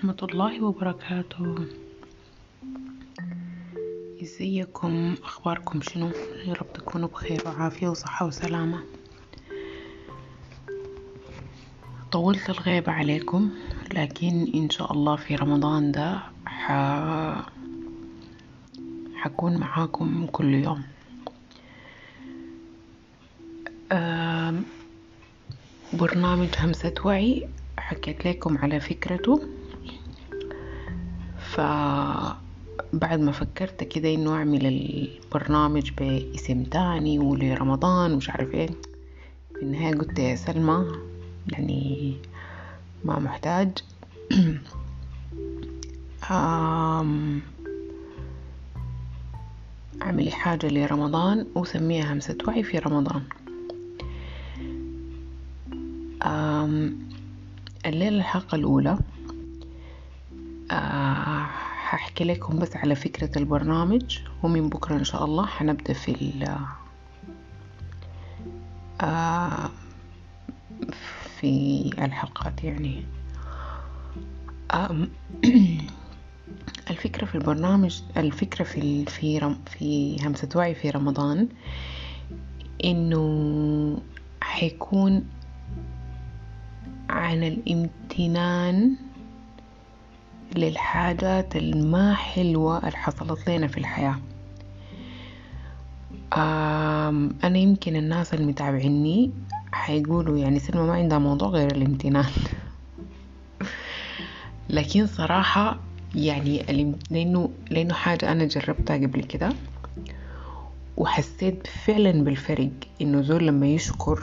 ورحمة الله وبركاته. إزيكم؟ أخباركم شنو؟ يا رب تكونوا بخير وعافية وصحة وسلامة. طولت الغيبة عليكم لكن إن شاء الله في رمضان ده ح... حكون معاكم كل يوم. برنامج همسة وعي حكيت لكم على فكرته. فبعد ما فكرت كده إنه أعمل البرنامج باسم تاني ولرمضان ومش عارف إيه في النهاية قلت يا سلمى يعني ما محتاج. اعملي حاجة لرمضان وسميها همسة وعي في رمضان. الليلة الحلقة الأولى هحكي لكم بس على فكرة البرنامج ومن بكرة إن شاء الله حنبدأ في ال آه، في الحلقات يعني. الفكرة في البرنامج الفكرة في في رم في همسة وعي في رمضان إنه حيكون عن الامتنان للحاجات الما حلوة اللي حصلت لنا في الحياة. أنا يمكن الناس المتابعيني حيقولوا يعني سلمى ما عندها موضوع غير الامتنان. لكن صراحة يعني لأنه لأنه حاجة أنا جربتها قبل كده وحسيت فعلا بالفرق. إنه زول لما يشكر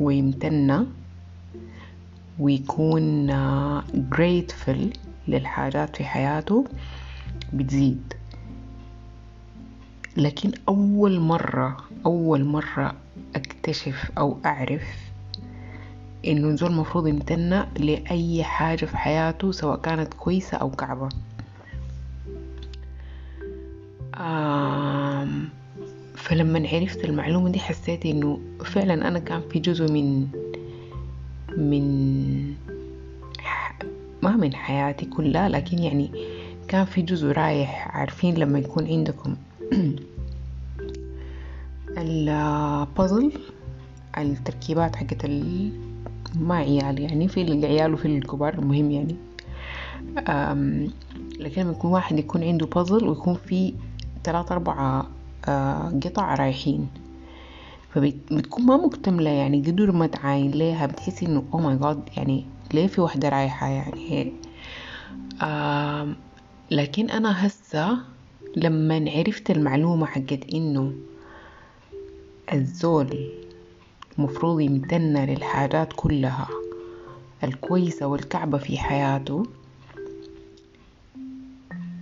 ويمتنى ويكون آه، grateful للحاجات في حياته بتزيد. لكن أول مرة أول مرة أكتشف أو أعرف إنه زول المفروض يمتنى لأي حاجة في حياته سواء كانت كويسة أو كعبة. آم، فلما عرفت المعلومة دي حسيت إنه فعلا أنا كان في جزء من من ما من حياتي كلها لكن يعني كان في جزء رايح عارفين لما يكون عندكم البازل التركيبات حقت. ما عيال يعني في العيال وفي الكبار المهم يعني. لكن لما يكون واحد يكون عنده بازل ويكون في ثلاثة أربعة آه، قطع رايحين فبتكون ما مكتملة يعني قدر ما تعاين ليها بتحسي إنه أو ماي جاد يعني ليه في واحدة رايحة يعني؟ آم لكن أنا هسه لما عرفت المعلومة حقت إنه الزول مفروض يمتنى للحاجات كلها الكويسة والكعبة في حياته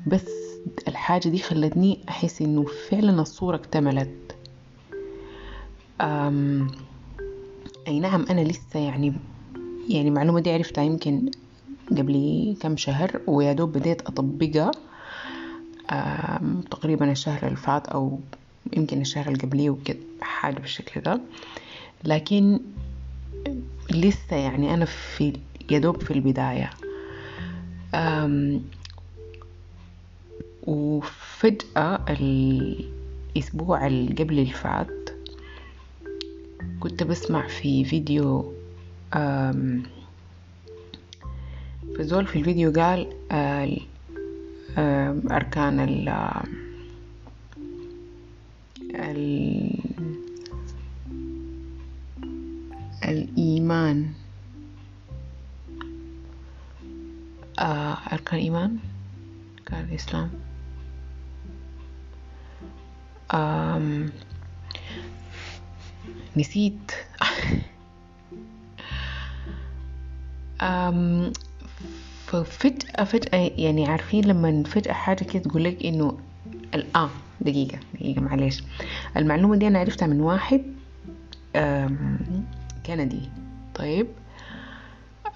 بس الحاجة دي خلتني أحس إنه فعلا الصورة اكتملت. أم أي نعم أنا لسه يعني يعني المعلومة دي عرفتها يمكن قبل كم شهر ويا دوب بديت أطبقها تقريبا الشهر اللي فات أو يمكن الشهر اللي قبليه وكده حاجة بالشكل ده. لكن لسه يعني أنا في يا دوب في البداية. وفجأة الأسبوع اللي قبل اللي فات كنت بسمع في فيديو فزول في الفيديو قال أركان ال ال الإيمان. آه، أركان الإيمان أركان الإسلام. نسيت. ففجأة فجأة يعني عارفين لما فجأة حاجة كده تقول لك إنه الآن دقيقة دقيقة معلش. المعلومة دي أنا عرفتها من واحد كندي. طيب.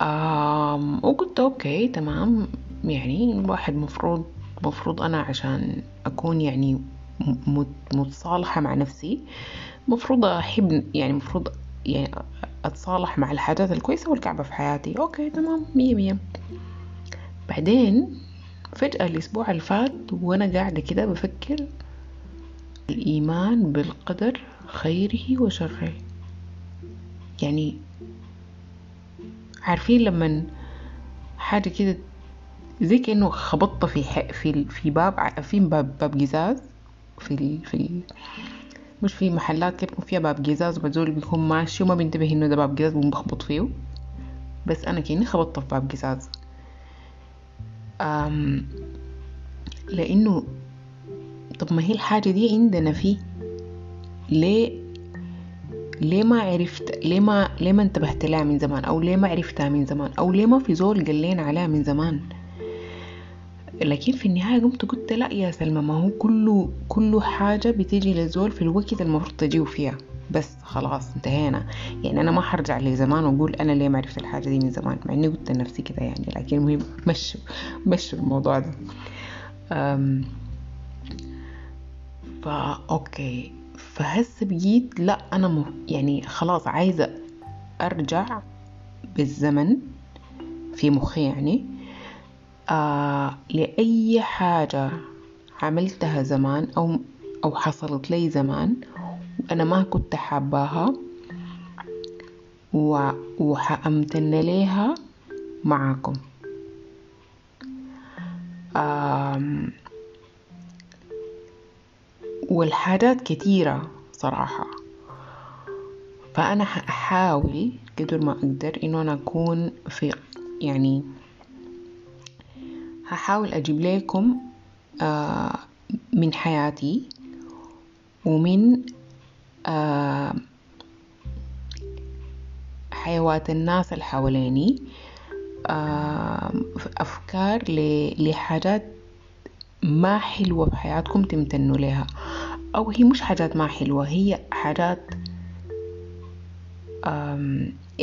أم، وقلت أوكي تمام. يعني الواحد مفروض مفروض أنا عشان أكون يعني متصالحة مع نفسي مفروض أحب يعني مفروض يعني أتصالح مع الحاجات الكويسة والكعبة في حياتي. أوكي تمام. مية مية. بعدين فجأة الأسبوع اللي فات وأنا قاعدة كده بفكر الإيمان بالقدر خيره وشره. يعني عارفين لما حاجة كده زي كأنه خبطت في في في باب في باب باب قزاز في في مش في محلات كده بيكون فيها باب قزاز وبزول بيكون ماشي وما بينتبه إنه ده باب قزاز بخبط فيه. بس أنا كأني خبطت في باب قزاز أم لأنه طب ما هي الحاجة دي عندنا فيه ليه ليه ما عرفت ليه ما ليه ما انتبهت لها من زمان؟ أو ليه ما عرفتها من زمان؟ أو ليه ما في زول قال لنا عليها من زمان؟ لكن في النهاية قمت قلت لا يا سلمى ما هو كله كله حاجة بتيجي للزول في الوقت المفروض تجيه فيها. بس خلاص انتهينا. يعني أنا ما حرجع لزمان وأقول أنا ليه ما عرفت الحاجة دي من زمان مع إني قلت لنفسي كده يعني لكن المهم مش مش الموضوع ده. فا أوكي. فهسه بقيت لا أنا م... يعني خلاص عايزة أرجع بالزمن في مخي يعني. آه لأي حاجة عملتها زمان أو أو حصلت لي زمان وأنا ما كنت حاباها و... وحأمتن ليها معاكم. والحاجات كتيرة صراحة فأنا حأحاول قدر ما أقدر إنه أنا أكون في يعني هحاول أجيب لكم آه من حياتي ومن آه حياة الناس اللي حواليني. آه أفكار لحاجات ما حلوة في حياتكم تمتنوا لها. أو هي مش حاجات ما حلوة هي حاجات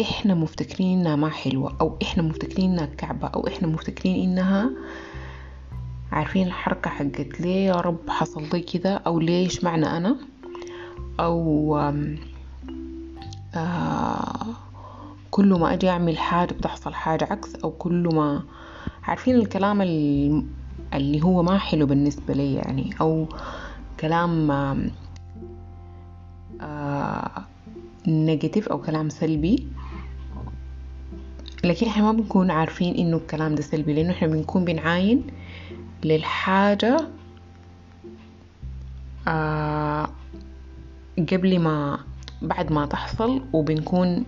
إحنا مفتكرين إنها ما حلوة أو إحنا مفتكرين إنها كعبة أو إحنا مفتكرين إنها عارفين الحركة حقت ليه يا رب حصل لي كده أو ليش معنى أنا؟ أو آه كل ما أجي أعمل حاجة بتحصل حاجة عكس أو كل ما عارفين الكلام اللي هو ما حلو بالنسبة لي يعني أو كلام آه نيجاتيف أو كلام سلبي. لكن إحنا ما بنكون عارفين إنه الكلام ده سلبي لأنه إحنا بنكون بنعاين للحاجة آه قبل ما بعد ما تحصل وبنكون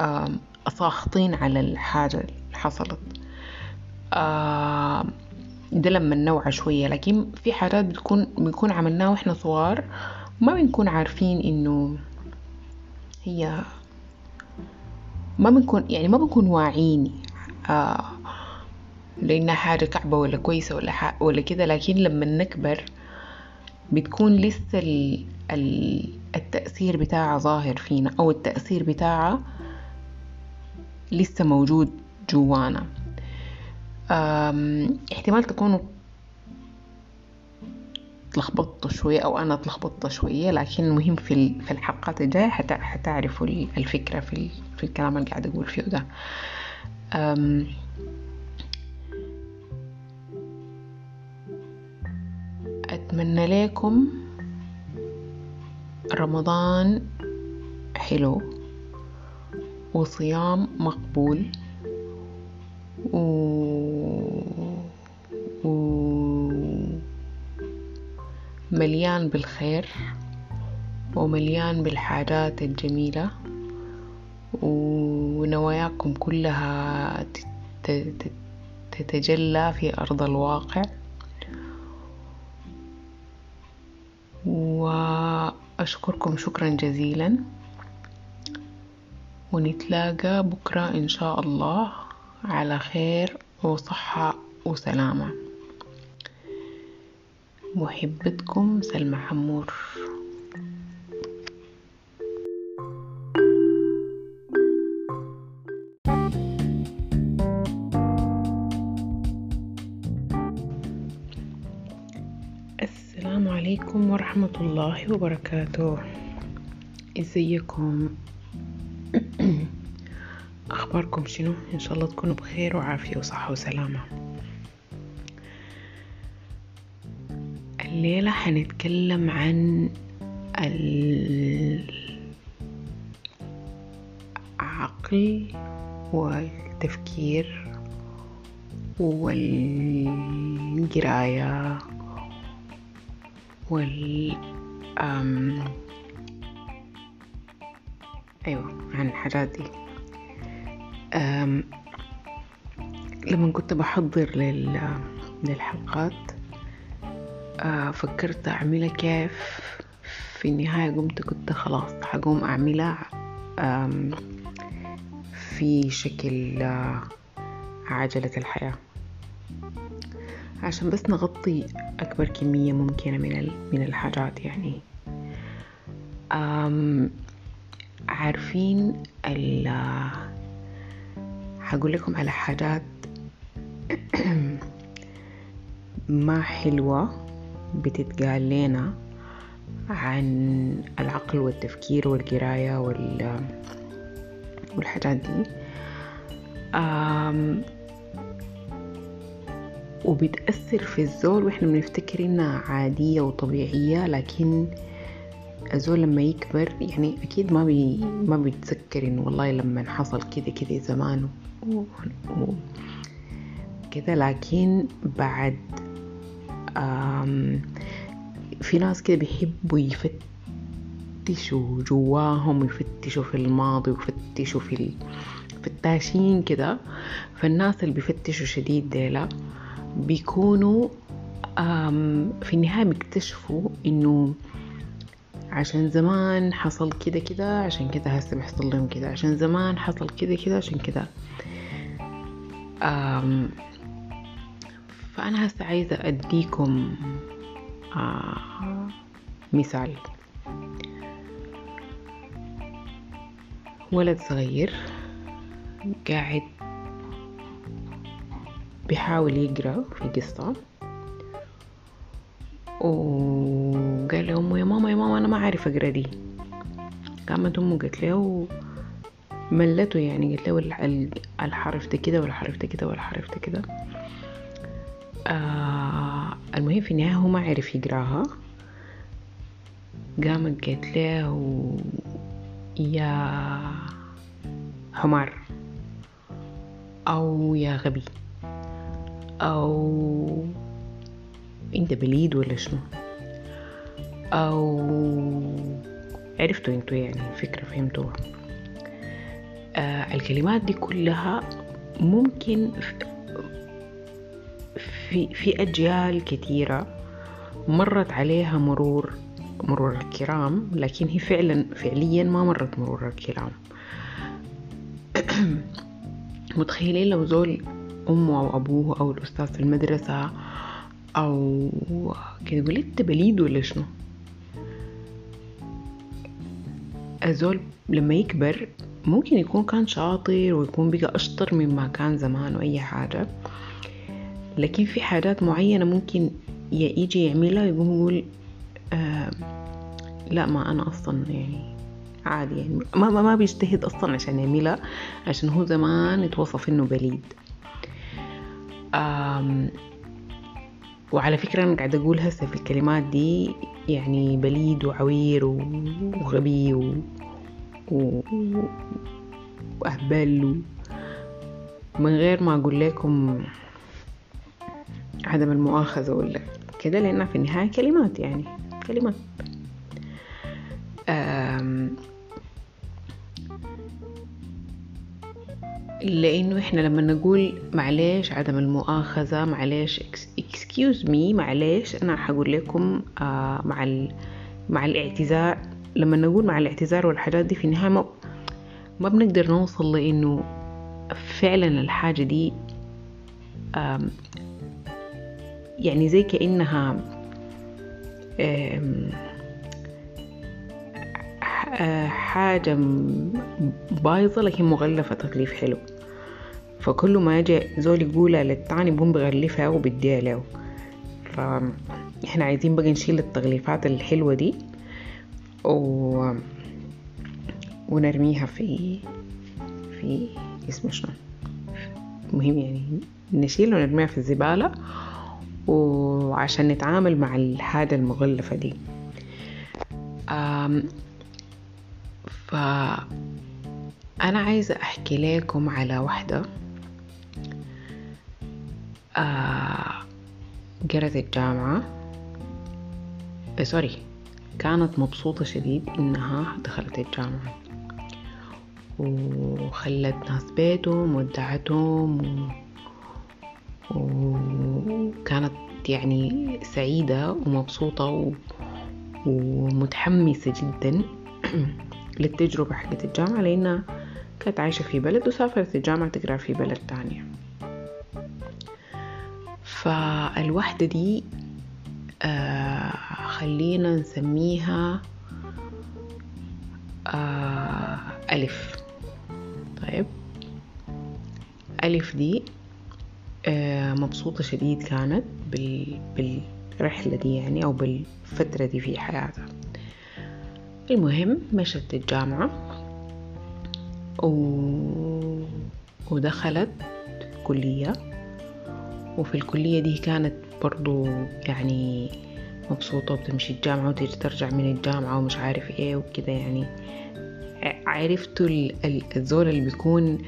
آه ساخطين على الحاجة اللي حصلت. آه ده لما نوعى شوية لكن في حاجات بتكون بنكون عملناها وإحنا صغار ما بنكون عارفين إنه هي ما بنكون يعني ما بنكون واعيين آه لانها حاجة كعبة ولا كويسة ولا ولا كده لكن لما نكبر بتكون لسه ال ال التأثير بتاعها ظاهر فينا أو التأثير بتاعها لسه موجود جوانا. احتمال تكونوا تلخبطتوا شوية أو أنا تلخبطت شوية لكن المهم في الحلقات الجاية حتعرفوا الفكرة في, في الكلام اللي قاعد أقول فيه ده أتمنى لكم رمضان حلو وصيام مقبول و... و... مليان بالخير ومليان بالحاجات الجميلة. ونواياكم كلها تتجلى في أرض الواقع. وأشكركم شكرا جزيلا. ونتلاقى بكرة إن شاء الله على خير وصحة وسلامة. محبتكم سلمى حمور. السلام عليكم ورحمة الله وبركاته. إزيكم؟ أخباركم شنو؟ إن شاء الله تكونوا بخير وعافية وصحة وسلامة. الليلة حنتكلم عن العقل والتفكير والقراية. وال أم... أيوة عن الحاجات دي. أم... لما كنت بحضر لل... للحلقات أه فكرت أعملها كيف؟ في النهاية قمت كنت خلاص حقوم أعملها في شكل عجلة الحياة. عشان بس نغطي أكبر كمية ممكنة من من الحاجات يعني. أم عارفين ال حقول لكم على حاجات ما حلوة بتتقال لنا عن العقل والتفكير والقراية وال والحاجات دي. وبتأثر في الزول وإحنا بنفتكر إنها عادية وطبيعية لكن الزول لما يكبر يعني أكيد ما بي ما بيتذكر إنه والله لما حصل كده كده زمان كده لكن بعد في ناس كده بيحبوا يفتشوا جواهم يفتشوا في الماضي ويفتشوا في فتاشين كده. فالناس اللي بيفتشوا شديد ديلا بيكونوا في النهاية بيكتشفوا إنه عشان زمان حصل كده كده عشان كده هسه بيحصل لهم كده. عشان زمان حصل كده كده عشان كده. فأنا هسه عايزة أديكم مثال. ولد صغير قاعد بيحاول يقرأ في قصة. وقال لأمه يا ماما يا ماما أنا ما عارف أقرأ دي. قامت أمه قالت له ملته يعني قالت له الحرف ده كده والحرف ده كده والحرف ده كده. آه المهم في النهاية هو ما عرف يقراها. قامت قالت له يا حمار أو يا غبي. أو أنت بليد ولا شنو أو عرفتوا أنتوا يعني الفكرة فهمتوها. آه الكلمات دي كلها ممكن في, في أجيال كثيرة مرت عليها مرور مرور الكرام لكن هي فعلا فعليا ما مرت مرور الكرام. متخيلين لو زول أمه أو أبوه أو الأستاذ في المدرسة أو كده. يقول أنت بليد ولا شنو؟ الزول لما يكبر ممكن يكون كان شاطر ويكون بقى أشطر مما كان زمان وأي حاجة. لكن في حاجات معينة ممكن يجي يعملها يقوم يقول آه لا ما أنا أصلا يعني عادي يعني ما, ما, بيجتهد أصلا عشان يعملها عشان هو زمان اتوصف إنه بليد. آم وعلى فكرة أنا قاعدة أقول هسه في الكلمات دي يعني بليد وعوير وغبي و... و... وأهبل من غير ما أقول لكم عدم المؤاخذة ولا كده لأنها في النهاية كلمات يعني كلمات. لأنه إحنا لما نقول معلش عدم المؤاخذة معلش excuse me معلش أنا حقول لكم آه مع مع الاعتذار. لما نقول مع الاعتذار والحاجات دي في النهاية ما, ما بنقدر نوصل لإنه فعلا الحاجة دي يعني زي كأنها حاجة بايظة لكن مغلفة تغليف حلو. فكل ما يجي زول يقولها للتاني بقوم بغلفها وبديها له فاحنا عايزين بقى نشيل التغليفات الحلوة دي و... ونرميها في في اسمه شنو؟ مهم يعني نشيلها ونرميها في الزبالة وعشان نتعامل مع الحاجة المغلفة دي. فأنا عايزة أحكي لكم على واحدة قرأت الجامعة. سوري. كانت مبسوطة شديد إنها دخلت الجامعة. وخلت ناس بيتهم ودعتهم. وكانت يعني سعيدة ومبسوطة و... ومتحمسة جدا للتجربة حقت الجامعة لأنها كانت عايشة في بلد وسافرت الجامعة تقرأ في بلد تانية. فالوحدة دي آه خلينا نسميها آه ألف. طيب. ألف دي آه مبسوطة شديد كانت بال... بالرحلة دي يعني أو بالفترة دي في حياتها. المهم مشت الجامعة و... ودخلت كلية. وفي الكلية دي كانت برضو يعني مبسوطة وبتمشي الجامعة وتيجي ترجع من الجامعة ومش عارف إيه وكده يعني. عرفتوا الزول اللي بيكون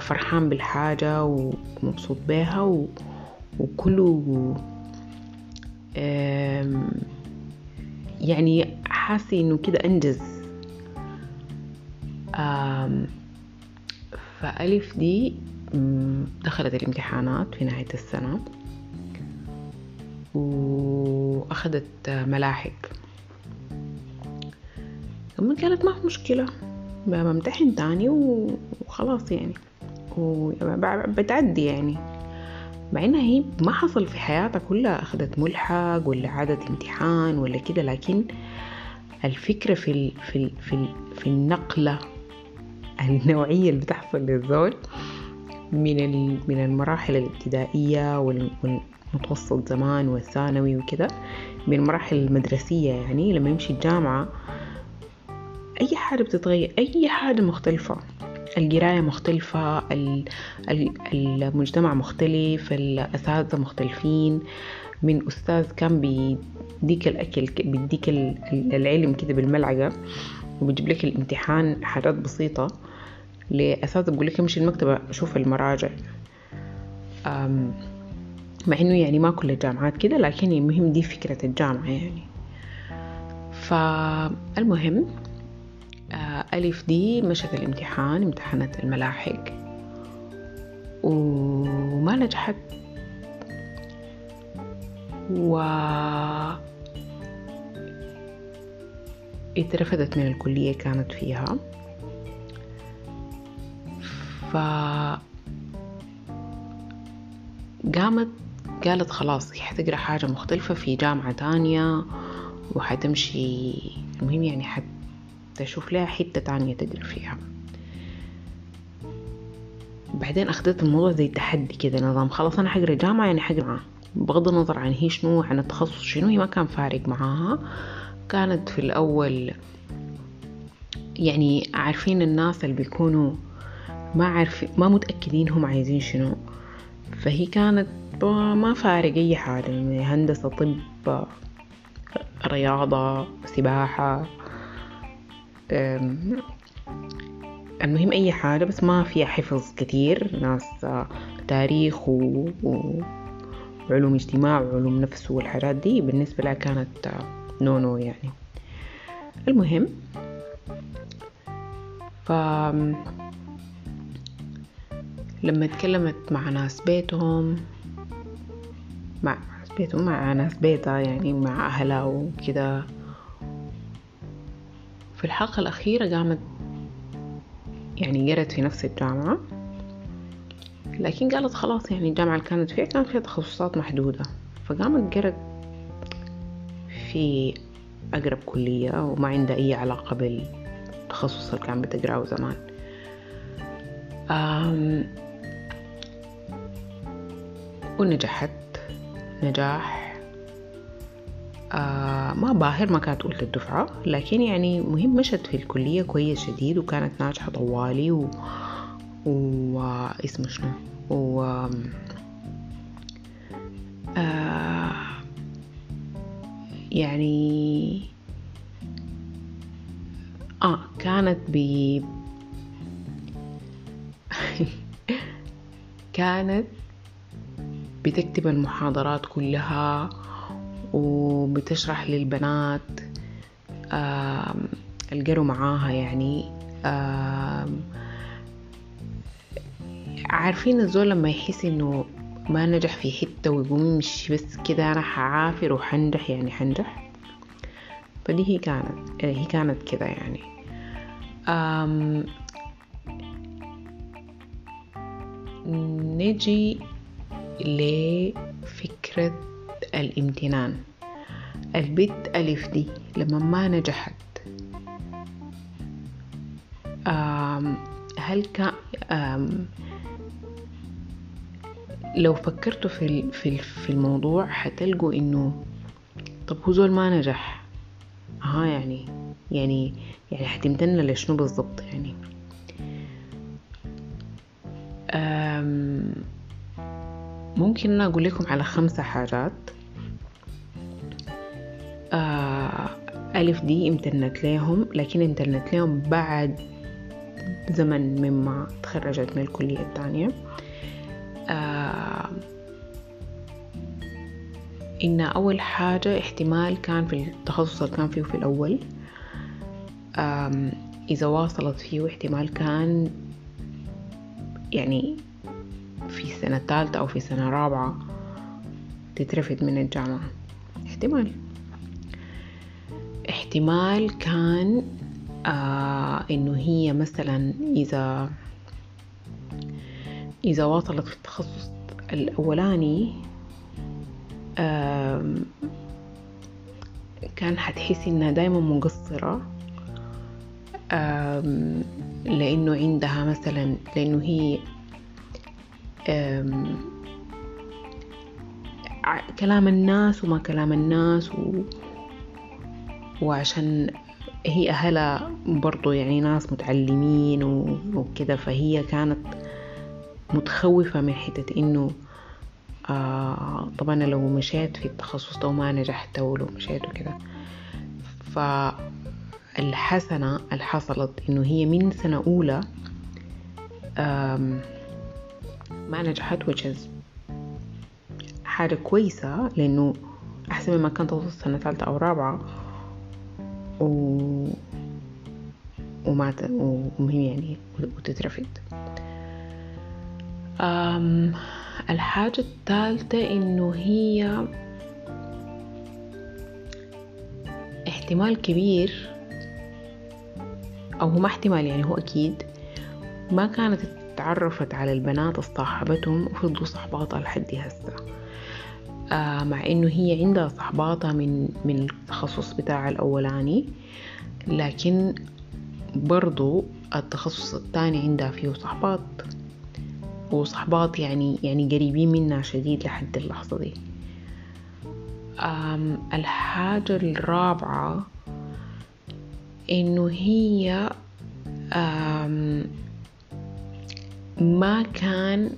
فرحان بالحاجة ومبسوط بيها وكله يعني حاسة إنه كده أنجز. فألف دي دخلت الامتحانات في نهاية السنة. وأخذت ملاحق. ثم قالت ما في مشكلة. بمتحن تاني وخلاص يعني. وبتعدي يعني. مع إنها هي ما حصل في حياتها كلها أخذت ملحق ولا عادت امتحان ولا كده لكن الفكرة في ال في ال في, ال في النقلة النوعية اللي بتحصل للزول من من المراحل الابتدائية والمتوسط زمان والثانوي وكده من المراحل المدرسية يعني لما يمشي الجامعة أي حاجة بتتغير أي حاجة مختلفة. القراية مختلفة المجتمع مختلف الأساتذة مختلفين. من أستاذ كان بيديك الأكل بيديك العلم كده بالملعقة وبيجيب لك الامتحان حاجات بسيطة. لأساتذة بقول لك امشي المكتبة شوف المراجع. مع إنه يعني ما كل الجامعات كده لكن المهم دي فكرة الجامعة يعني. فالمهم ألف دي مشت الامتحان امتحنت الملاحق. وما نجحت. و اترفدت من الكلية كانت فيها. ف قامت قالت خلاص هي حتقرا حاجة مختلفة في جامعة تانية وحتمشي. المهم يعني حت تشوف لها حتة تانية تقرأ فيها. بعدين أخذت الموضوع زي تحدي كده نظام خلاص أنا حقرأ جامعة يعني حقرأ بغض النظر عن هي شنو عن التخصص شنو هي ما كان فارق معاها. كانت في الأول يعني عارفين الناس اللي بيكونوا ما عارفين ما متأكدين هم عايزين شنو. فهي كانت ما فارق أي حاجة يعني هندسة طب رياضة سباحة المهم أي حاجة بس ما فيها حفظ كتير. ناس تاريخ و... وعلوم اجتماع وعلوم نفس والحاجات دي بالنسبة لها كانت نو نو يعني. المهم ف لما تكلمت مع ناس بيتهم مع ناس بيتهم مع ناس بيتها يعني مع أهلها وكده. في الحلقة الأخيرة قامت يعني قرت في نفس الجامعة لكن قالت خلاص يعني الجامعة اللي كانت فيها كان فيها تخصصات محدودة. فقامت قرت في أقرب كلية وما عندها أي علاقة بالتخصص اللي كان بتقرأه زمان. ونجحت. نجاح. آه ما باهر ما كانت أولى الدفعة لكن يعني مهم مشت في الكلية كويس شديد وكانت ناجحة طوالي و... واسمه شنو؟ و آه يعني آه كانت ب كانت بتكتب المحاضرات كلها وبتشرح للبنات القروا معاها يعني عارفين الزول لما يحس إنه ما نجح في حتة ويقوم يمشي بس كده أنا حعافر وحنجح يعني حنجح؟ فدي هي كانت هي كانت كده يعني. نجي لفكرة الامتنان. البت ألف دي لما ما نجحت. هل كان لو فكرتوا في في في الموضوع حتلقوا إنه طب هو زول ما نجح. ها يعني يعني يعني حتمتن لشنو بالضبط يعني. ممكن أقول لكم على خمسة حاجات. ألف دي امتنت لهم لكن امتنت لهم بعد زمن مما تخرجت من الكلية الثانية. آه إن أول حاجة احتمال كان في التخصص اللي كان فيه في الأول. إذا واصلت فيه احتمال كان يعني في سنة ثالثة أو في سنة رابعة تترفد من الجامعة. احتمال. احتمال كان آه إنه هي مثلا إذا إذا واصلت في التخصص الأولاني كان حتحس إنها دايما مقصرة لأنه عندها مثلا لأنه هي كلام الناس وما كلام الناس و... وعشان هي أهلها برضو يعني ناس متعلمين وكده فهي كانت متخوفة من حتة إنه آه طبعا لو مشيت في التخصص ده وما نجحت ولو مشيت وكده فالحسنة اللي حصلت إنه هي من سنة أولى ما نجحت which is حاجة كويسة لأنه أحسن مما كانت توصل سنة ثالثة أو رابعة و... وما ت... ومهم يعني وتترفد. أم الحاجة الثالثة إنه هي احتمال كبير أو هو ما احتمال يعني هو أكيد ما كانت تعرفت على البنات صاحبتهم وفضلوا صحباتها لحد هسه. آه مع إنه هي عندها صحباتها من من التخصص بتاع الأولاني لكن برضو التخصص الثاني عندها فيه صحبات. وصحبات يعني يعني قريبين منها شديد لحد اللحظة دي. الحاجة الرابعة إنه هي ما كان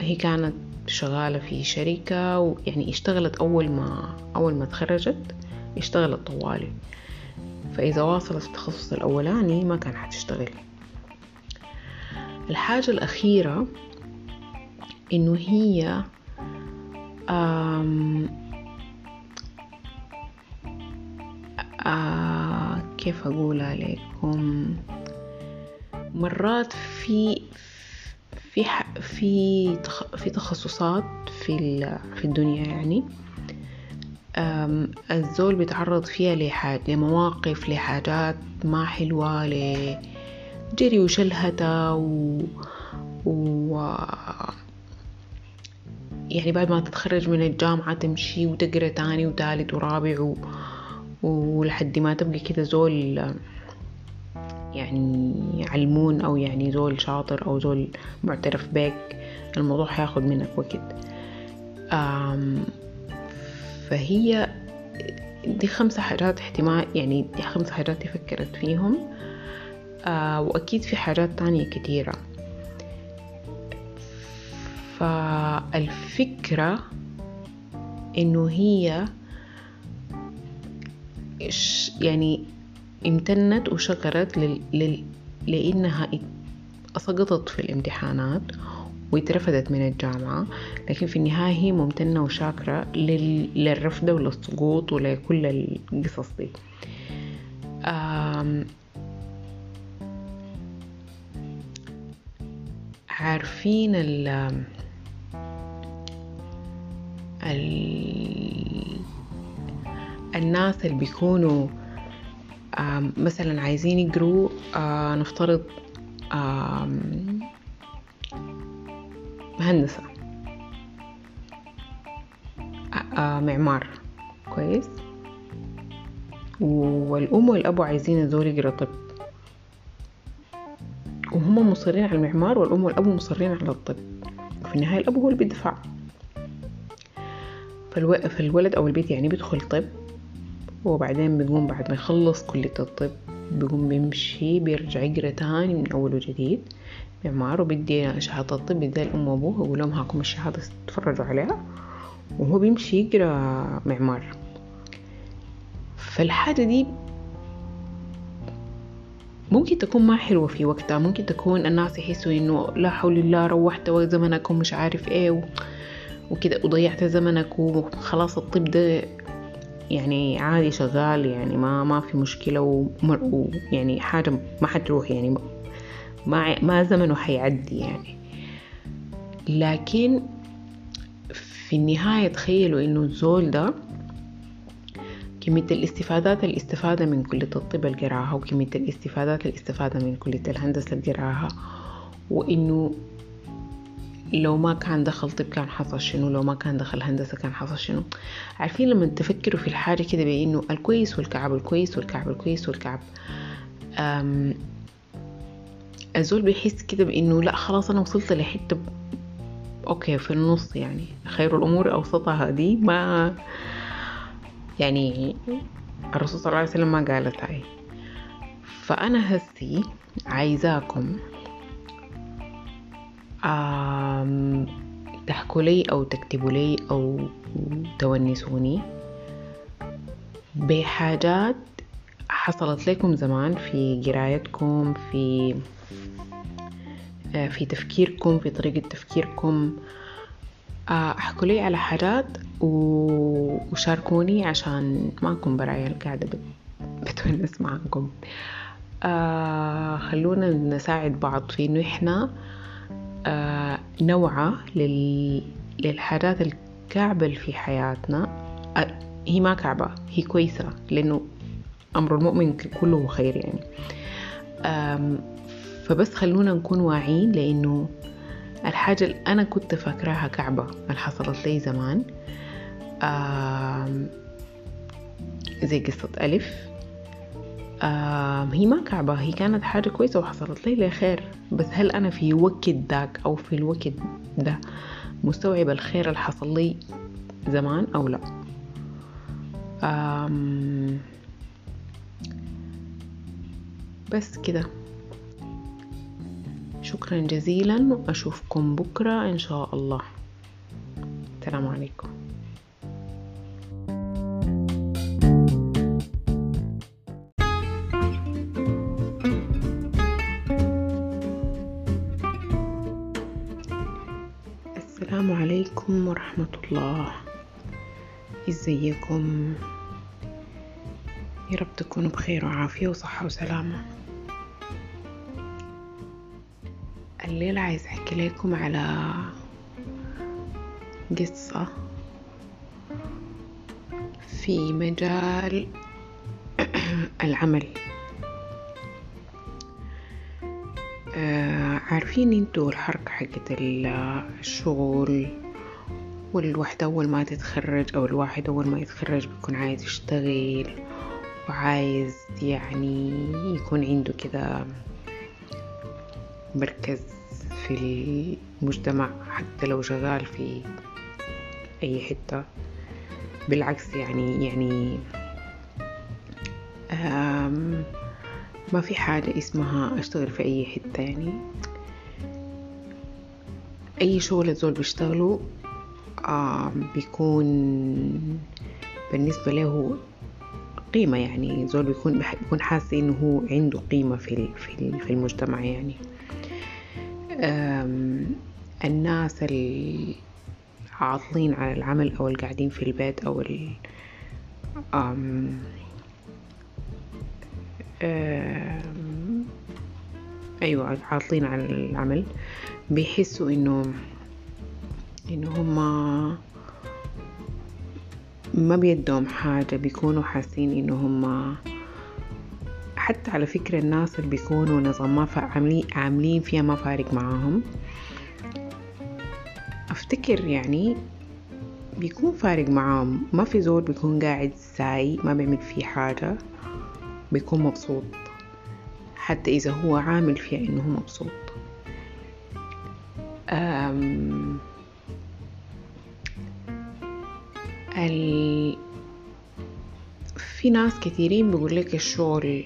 هي كانت شغالة في شركة ويعني اشتغلت أول ما أول ما تخرجت اشتغلت طوالي. فإذا واصلت التخصص الأولاني ما كان حتشتغل الحاجة الأخيرة إنه هي آم آه كيف أقولها لكم مرات في في في في تخصصات في في الدنيا يعني. الزول بيتعرض فيها لحاجة لمواقف لحاجات ما حلوة لجري وشلهتة و, و يعني بعد ما تتخرج من الجامعة تمشي وتقرأ تاني وتالت ورابع و... ولحد ما تبقى كده زول يعني علمون أو يعني زول شاطر أو زول معترف بك الموضوع حياخد منك وقت. فهي دي خمسة حاجات احتمال يعني دي خمسة حاجات فكرت فيهم. آه وأكيد في حاجات تانية كتيرة. فالفكرة إنه هي يعني امتنت وشكرت لل... لل... لأنها سقطت في الامتحانات واترفدت من الجامعة لكن في النهاية هي ممتنة وشاكرة لل... للرفدة وللسقوط ولكل القصص دي. آم... عارفين ال ال الناس اللي بيكونوا مثلا عايزين يقروا نفترض هندسة معمار. كويس. والأم والأبو عايزين الزول يقرا طب وهم مصرين على المعمار والأم والأبو مصرين على الطب. في النهاية الأب هو اللي بيدفع. فالولد أو البيت يعني بيدخل طب. وبعدين بيقوم بعد ما يخلص كلية الطب بيقوم بيمشي بيرجع يقرأ تاني من أول وجديد معمار وبيدي شهادة الطب بيديها الأم وأبوه ويقول لهم هاكم الشهادة تتفرجوا عليها وهو بيمشي يقرأ معمار. فالحاجة دي ممكن تكون ما حلوة في وقتها ممكن تكون الناس يحسوا إنه لا حول الله روحت وقت زمنك ومش عارف إيه و... وكده وضيعت زمنك وخلاص الطب ده يعني عادي شغال يعني ما ما في مشكلة. ويعني حاجة ما حتروح يعني ما ما زمنه حيعدي يعني لكن في النهاية تخيلوا إنه الزول ده كمية الاستفادات الاستفادة من كلية الطب القراها وكمية الاستفادات الاستفادة من كلية الهندسة القراها وإنه لو ما كان دخل طب كان حصل شنو؟ لو ما كان دخل هندسة كان حصل شنو؟ عارفين لما تفكروا في الحاجة كده بإنه الكويس والكعب الكويس والكعب الكويس والكعب. الزول بيحس كده بإنه لا خلاص أنا وصلت لحتة أوكي في النص يعني. خير الأمور أوسطها دي ما يعني الرسول صلى الله عليه وسلم ما قالت هاي. فأنا هسي عايزاكم تحكوا لي أو تكتبوا لي أو تونسوني بحاجات حصلت لكم زمان في قرايتكم في في تفكيركم في طريقة تفكيركم. أحكوا لي على حاجات وشاركوني عشان ما أكون برايا قاعدة بتونس معاكم. آه خلونا نساعد بعض في إنه إحنا آه نوعى لل... للحاجات الكعبة في حياتنا. آه هي ما كعبة هي كويسة لأنه أمر المؤمن كله خير يعني. فبس خلونا نكون واعيين لأنه الحاجة اللي أنا كنت فاكراها كعبة اللي حصلت لي زمان. زي قصة ألف. هي ما كعبة هي كانت حاجة كويسة وحصلت لي خير بس هل أنا في وقت ذاك أو في الوقت ده مستوعب الخير اللي حصل لي زمان أو لا؟ بس كده. شكرا جزيلا وأشوفكم بكرة إن شاء الله. السلام عليكم. عليكم ورحمة الله. إزيكم؟ يا رب تكونوا بخير وعافية وصحة وسلامة. الليلة عايز أحكي لكم على قصة في مجال العمل. آه عارفين أنتوا الحركة حقت الشغل والوحدة أول ما تتخرج أو الواحد أول ما يتخرج بيكون عايز يشتغل وعايز يعني يكون عنده كده مركز في المجتمع حتى لو شغال في أي حتة. بالعكس يعني يعني ما في حاجة اسمها أشتغل في أي حتة يعني. أي شغل الزول بيشتغله بيكون بالنسبة له قيمة يعني زول بيكون بيكون حاسس إنه هو عنده قيمة في في المجتمع يعني. الناس العاطلين على العمل أو القاعدين في البيت أو ال أيوة عاطلين عن العمل بيحسوا إنه إنه هما ما بيدهم حاجة بيكونوا حاسين إنه هما حتى على فكرة الناس اللي بيكونوا نظام عاملين فيها ما فارق معاهم. أفتكر يعني بيكون فارق معاهم. ما في زول بيكون قاعد ساي ما بيعمل فيه حاجة بيكون مبسوط. حتى إذا هو عامل فيها إنه مبسوط. أم ال... في ناس كثيرين بيقول لك الشغل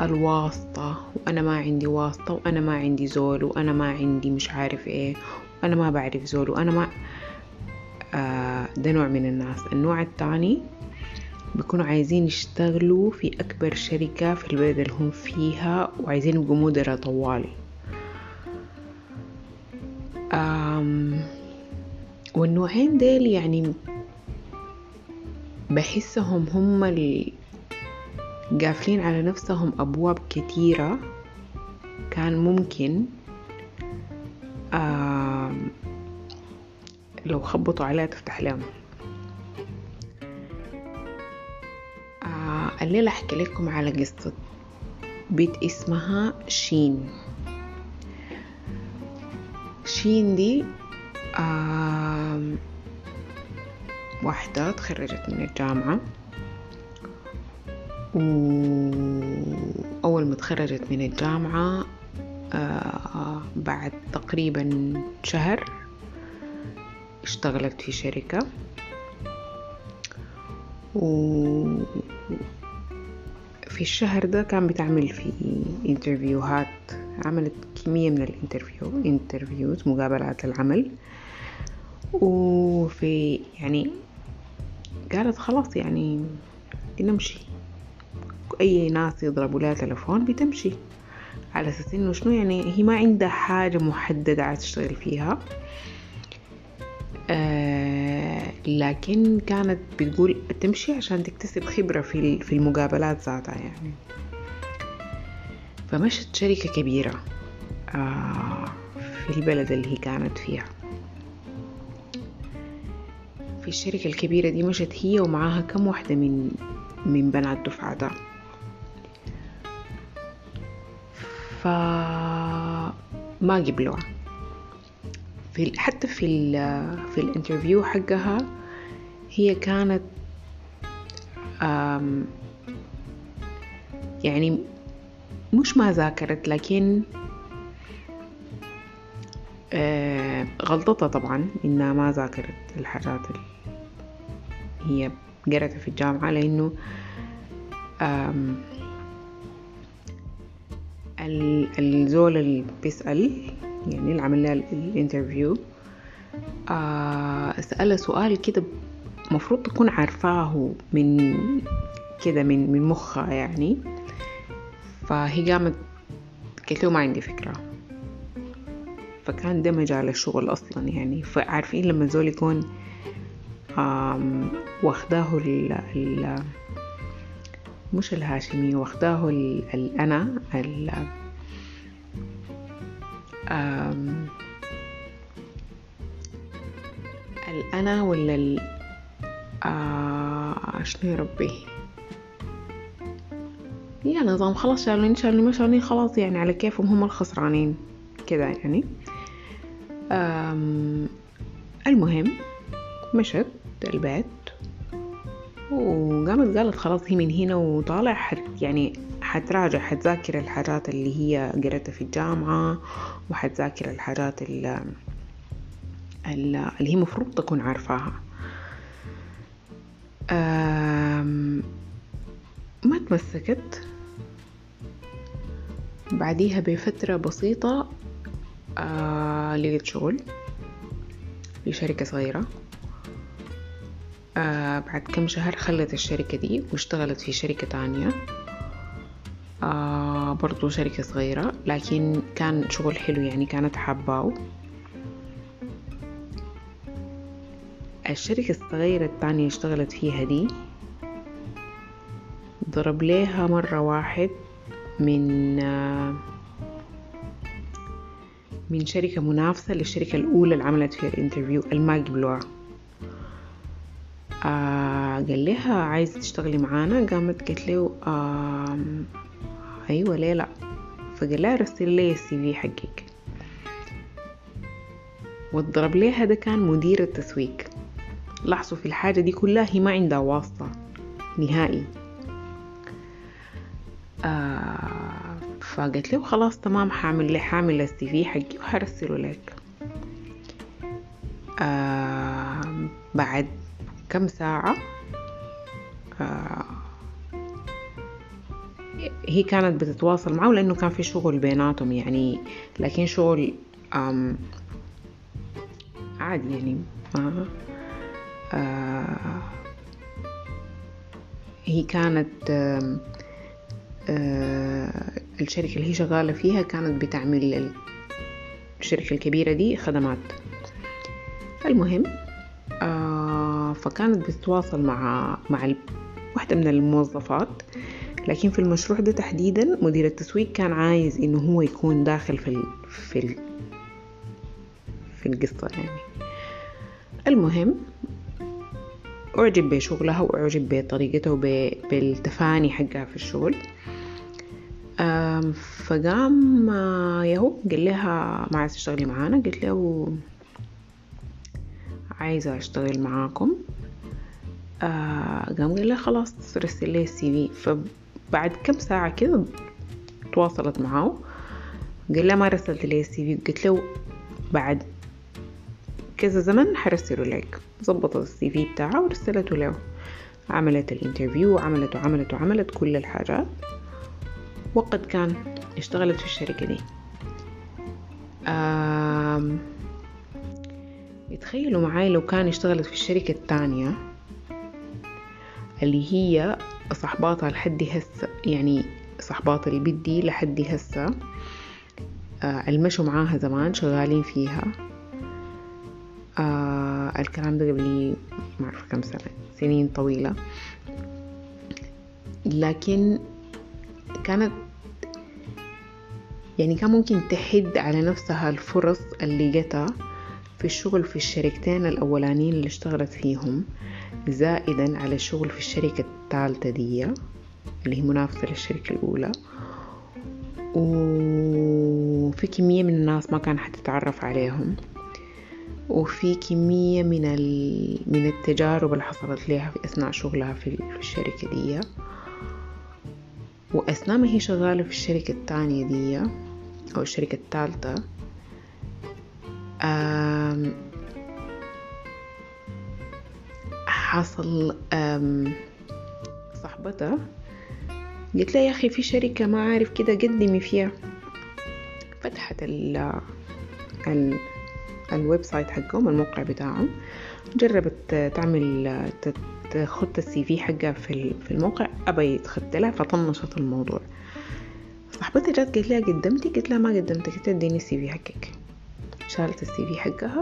الواسطة وأنا ما عندي واسطة وأنا ما عندي زول وأنا ما عندي مش عارف إيه وأنا ما بعرف زول وأنا ما آه ده نوع من الناس. النوع التاني بيكونوا عايزين يشتغلوا في أكبر شركة في البلد اللي هم فيها وعايزين يبقوا مدراء طوال. والنوعين ديل يعني بحسهم هم قافلين على نفسهم أبواب كتيرة كان ممكن لو خبطوا عليها تفتح لهم. آه الليلة أحكي لكم على قصة بيت اسمها شين. شين دي آه واحدة تخرجت من الجامعة. وأول ما تخرجت من الجامعة آه بعد تقريبا شهر اشتغلت في شركة. و في الشهر ده كان بتعمل في interview هات عملت كمية من ال interview interviews مقابلات العمل. وفي يعني قالت خلاص يعني نمشي أي ناس يضربوا لها تلفون بتمشي. على أساس إنه شنو يعني هي ما عندها حاجة محددة عايز تشتغل فيها. آه لكن كانت بتقول تمشي عشان تكتسب خبرة في في المقابلات ذاتها يعني. فمشت شركة كبيرة آه في البلد اللي هي كانت فيها. في الشركة الكبيرة دي مشت هي ومعاها كم واحدة من من بنات دفعتها فما قبلوها في حتى في ال في الانترفيو حقها هي كانت يعني مش ما ذاكرت لكن غلطتها طبعا إنها ما ذاكرت الحاجات هي قرأتها في الجامعة لأنه الزول اللي بيسأل يعني اللي عمل لها الانترفيو سألها سؤال كده مفروض تكون عارفاه من كده من من مخها يعني. فهي قامت قالت له ما عندي فكرة. فكان ده مجال الشغل أصلا يعني. فعارفين لما الزول يكون واخداه ال ال مش الهاشمية واخداه الأنا ال الأنا ولا ال شنو يا ربي؟ يا نظام خلاص شغالين شغالين ما شغالين خلاص يعني على كيفهم هم الخسرانين كذا يعني. المهم مشت. البيت. وقامت قالت خلاص هي من هنا وطالع حت يعني حتراجع حتذاكر الحاجات اللي هي قريتها في الجامعة وحتذاكر الحاجات اللي, اللي هي مفروض تكون عارفاها. ما تمسكت. بعديها بفترة بسيطة آه لقيت شغل في شركة صغيرة. آه بعد كم شهر خلت الشركة دي واشتغلت في شركة تانية. آه برضو شركة صغيرة لكن كان شغل حلو يعني كانت حاباه الشركة الصغيرة التانية اشتغلت فيها دي ضرب ليها مرة واحد من آه من شركة منافسة للشركة الأولى اللي عملت فيها ال interview الما قبلوها آه قال لها عايزة تشتغلي معانا. قامت قالت له آه أيوة ليه لأ؟ فقال لها رسل لي ال CV حقك. والضرب ليها ده كان مدير التسويق. لاحظوا في الحاجة دي كلها هي ما عندها واسطة نهائي. آه فقالت له خلاص تمام حاعمل لي حامل السي في حقي وحرسله لك. آه بعد كم ساعة؟ آه هي كانت بتتواصل معه لأنه كان في شغل بيناتهم يعني لكن شغل عادي يعني آه هي كانت آه آه الشركة اللي هي شغالة فيها كانت بتعمل الشركة الكبيرة دي خدمات. المهم آه فكانت بتتواصل مع مع واحدة من الموظفات. لكن في المشروع ده تحديدا مدير التسويق كان عايز إنه هو يكون داخل في ال في ال في القصة يعني. المهم أعجب بشغلها وأعجب بطريقتها وبالتفاني حقها في الشغل. فقام يهو قال لها ما عايز تشتغلي معانا قلت له عايزة أشتغل معاكم. قام قال لها خلاص رسل لي ال CV. فبعد كم ساعة كده تواصلت معاه قال لها ما رسلت لي ال CV. قلت له بعد كذا زمن حرسله لك. ظبطت ال CV بتاعها ورسلته له. عملت ال interview وعملت وعملت وعملت كل الحاجات. وقد كان اشتغلت في الشركة دي. آم يتخيلوا معاي لو كان اشتغلت في الشركة التانية اللي هي صحباتها لحد هسه يعني صحبات البيت دي لحد هسه آه المشوا معاها زمان شغالين فيها. آه الكلام ده قبل ما أعرف كم سنة سنين طويلة. لكن كانت يعني كان ممكن تحد على نفسها الفرص اللي جتها. في الشغل في الشركتين الأولانيين اللي اشتغلت فيهم زائدا على الشغل في الشركة الثالثة دي اللي هي منافسة للشركة الأولى. وفي كمية من الناس ما كان حتتعرف عليهم. وفي كمية من من التجارب اللي حصلت لها في أثناء شغلها في الشركة دي. وأثناء ما هي شغالة في الشركة التانية دي أو الشركة الثالثة حصل صاحبتها قلت لها يا أخي في شركة ما عارف كده قدمي فيها. فتحت ال ال ال website حقهم الموقع بتاعهم. جربت تعمل تخت ال CV حقها في في الموقع. أبى يتخت لها فطنشت الموضوع. صاحبتي جات قالت لها قدمتي؟ قلت لها ما قدمت قلت اديني ال CV حقك. شالت ال CV حقها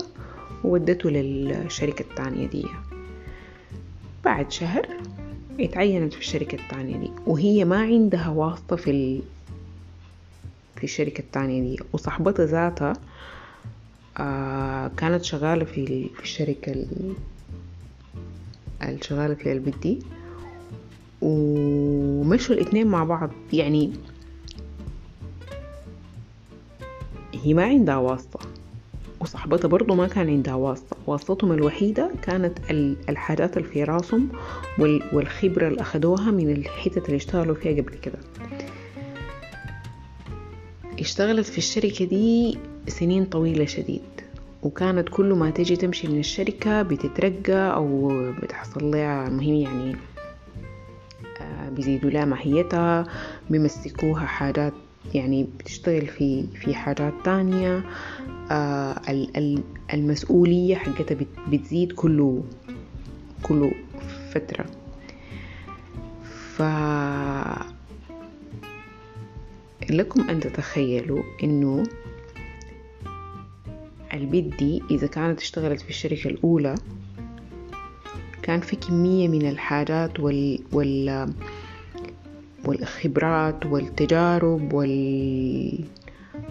وودته للشركة التانية دي. بعد شهر اتعينت في الشركة التانية دي وهي ما عندها واسطة في ال... في الشركة التانية دي. وصاحبتها ذاتها آه كانت شغالة في, في الشركة ال... الشغالة في البيت دي ومشوا الاتنين مع بعض. يعني هي ما عندها واسطة. وصاحبتها برضو ما كان عندها واسطة واسطتهم الوحيدة كانت الحاجات اللي في راسهم والخبرة اللي أخدوها من الحتة اللي اشتغلوا فيها قبل كده. اشتغلت في الشركة دي سنين طويلة شديد وكانت كل ما تجي تمشي من الشركة بتترقى أو بتحصل لها مهم يعني بيزيدوا لها ماهيتها بيمسكوها حاجات يعني بتشتغل في في حاجات تانية آه المسؤولية حقتها بتزيد كله كله فترة. ف لكم أن تتخيلوا إنه البيت دي إذا كانت اشتغلت في الشركة الأولى كان في كمية من الحاجات وال, وال والخبرات والتجارب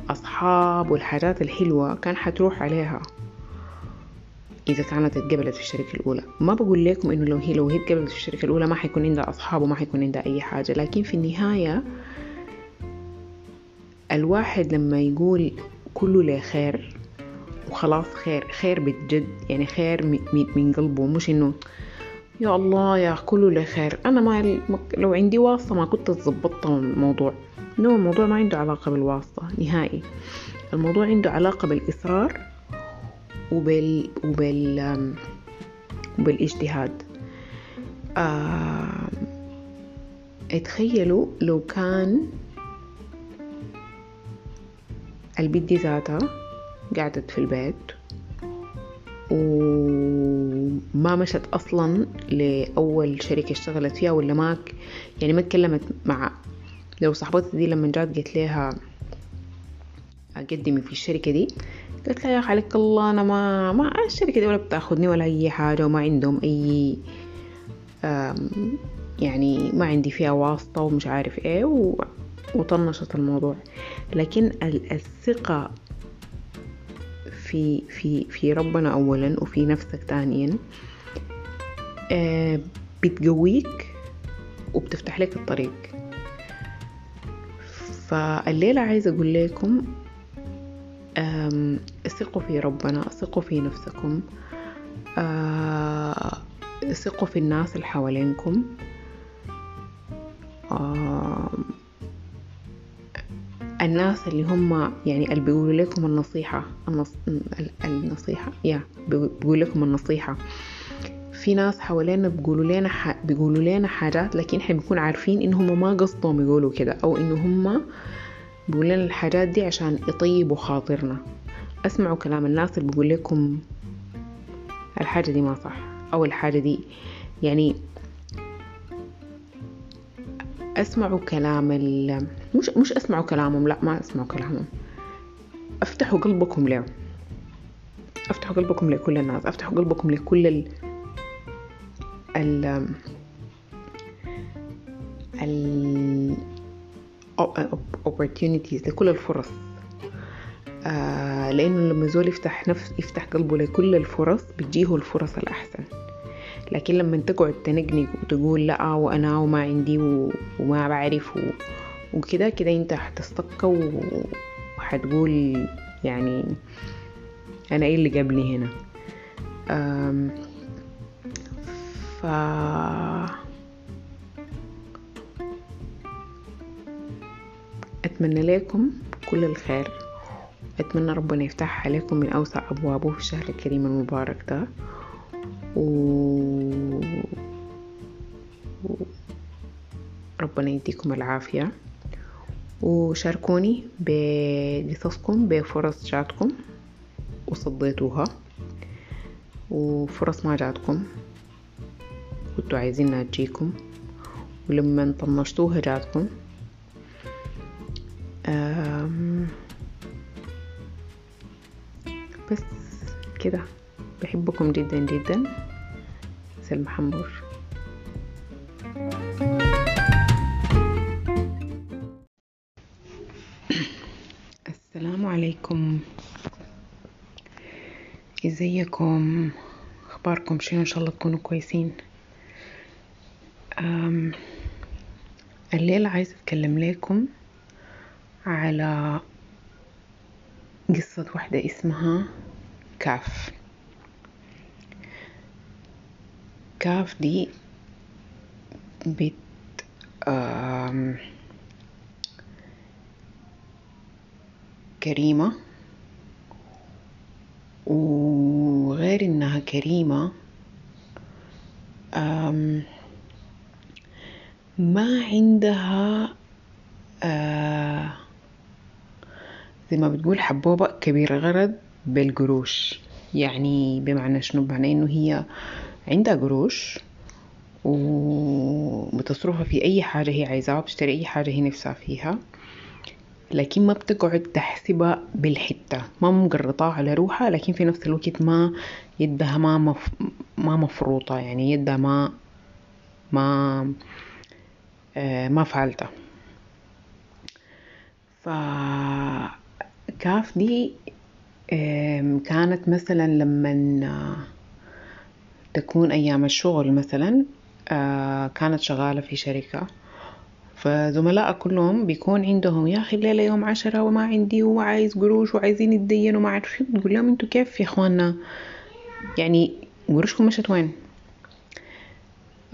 والأصحاب والحاجات الحلوة كان حتروح عليها. إذا كانت اتقبلت في الشركة الأولى. ما بقول لكم إنه لو هي لو هي اتقبلت في الشركة الأولى ما حيكون عندها أصحاب وما حيكون عندها أي حاجة. لكن في النهاية الواحد لما يقول كله لخير وخلاص خير خير بجد يعني خير من قلبه مش إنه يا الله يا كله لخير. أنا ما لو عندي واسطة ما كنت ظبطت الموضوع. نو الموضوع ما عنده علاقة بالواسطة نهائي. الموضوع عنده علاقة بالإصرار وبال وبال وبالاجتهاد. آه... اتخيلوا لو كان البنت ذاتها قعدت في البيت وما مشت أصلا لأول شركة اشتغلت فيها ولا ما يعني ما تكلمت مع لو صاحبتي دي لما جات قلت لها أقدمي في الشركة دي. قلت لها يا عليك الله أنا ما ما الشركة دي ولا بتاخدني ولا أي حاجة وما عندهم أي يعني ما عندي فيها واسطة ومش عارف إيه و... وطنشت الموضوع. لكن الثقة في في في ربنا اولا وفي نفسك ثانيا. بتقويك وبتفتح لك الطريق. فالليلة عايزة أقول لكم ثقوا في ربنا ثقوا في نفسكم ثقوا في الناس اللي حوالينكم. الناس اللي هم يعني اللي بيقولوا لكم النصيحة النص... النصيحة يا بيقول لكم النصيحة. في ناس حوالينا بيقولوا لنا ح... بيقولوا لنا حاجات لكن إحنا بنكون عارفين إن هم ما قصدهم يقولوا كده أو إن هم بيقولوا لنا الحاجات دي عشان يطيبوا خاطرنا. اسمعوا كلام الناس اللي بيقول لكم الحاجة دي ما صح أو الحاجة دي يعني اسمعوا كلام ال... مش مش أسمعوا كلامهم لا ما أسمعوا كلامهم. أفتحوا قلبكم له أفتحوا قلبكم لكل الناس أفتحوا قلبكم لكل ال ال ال opportunities لكل الفرص. آه لأنه لما زول يفتح نفس يفتح قلبه لكل الفرص بتجيه الفرص الأحسن. لكن لما تقعد تنقنق وتقول لا وأنا وما عندي وما بعرف وكده كده انت هتستقى وهتقول يعني أنا إيه اللي قبلي هنا. ف أتمنى لكم كل الخير. أتمنى ربنا يفتح عليكم من أوسع أبوابه في الشهر الكريم المبارك ده. و... ربنا يديكم العافية. وشاركوني بقصصكم بفرص جاتكم وصديتوها وفرص ما جاتكم. كنتوا عايزينها تجيكم ولما طنشتوها جاتكم. بس كده. بحبكم جدا جدا. سلمى حمور. السلام عليكم. ازيكم؟ اخباركم؟ شنو ان شاء الله تكونوا كويسين؟ الليلة عايزة اتكلم لكم على قصة واحدة اسمها كاف كاف دي بت كريمة. وغير إنها كريمة ما عندها زي ما بتقول حبوبة كبيرة غرض بالقروش. يعني بمعنى شنو؟ بمعنى إنه هي عندها قروش وبتصرفها في أي حاجة هي عايزاها وبتشتري أي حاجة هي نفسها فيها. لكن ما بتقعد تحسبها بالحتة. ما مقرطاها على روحها لكن في نفس الوقت ما يدها ما مف... ما مفروطة يعني يدها ما ما آه ما فالتة فكاف دي كانت مثلا لما تكون أيام الشغل مثلا آه، كانت شغالة في شركة. فزملائها كلهم بيكون عندهم يا أخي الليلة يوم عشرة وما عندي وعايز قروش وعايزين يتدينوا وما عارف شو تقول لهم أنتوا كيف يا اخوانا يعني قروشكم مشت وين؟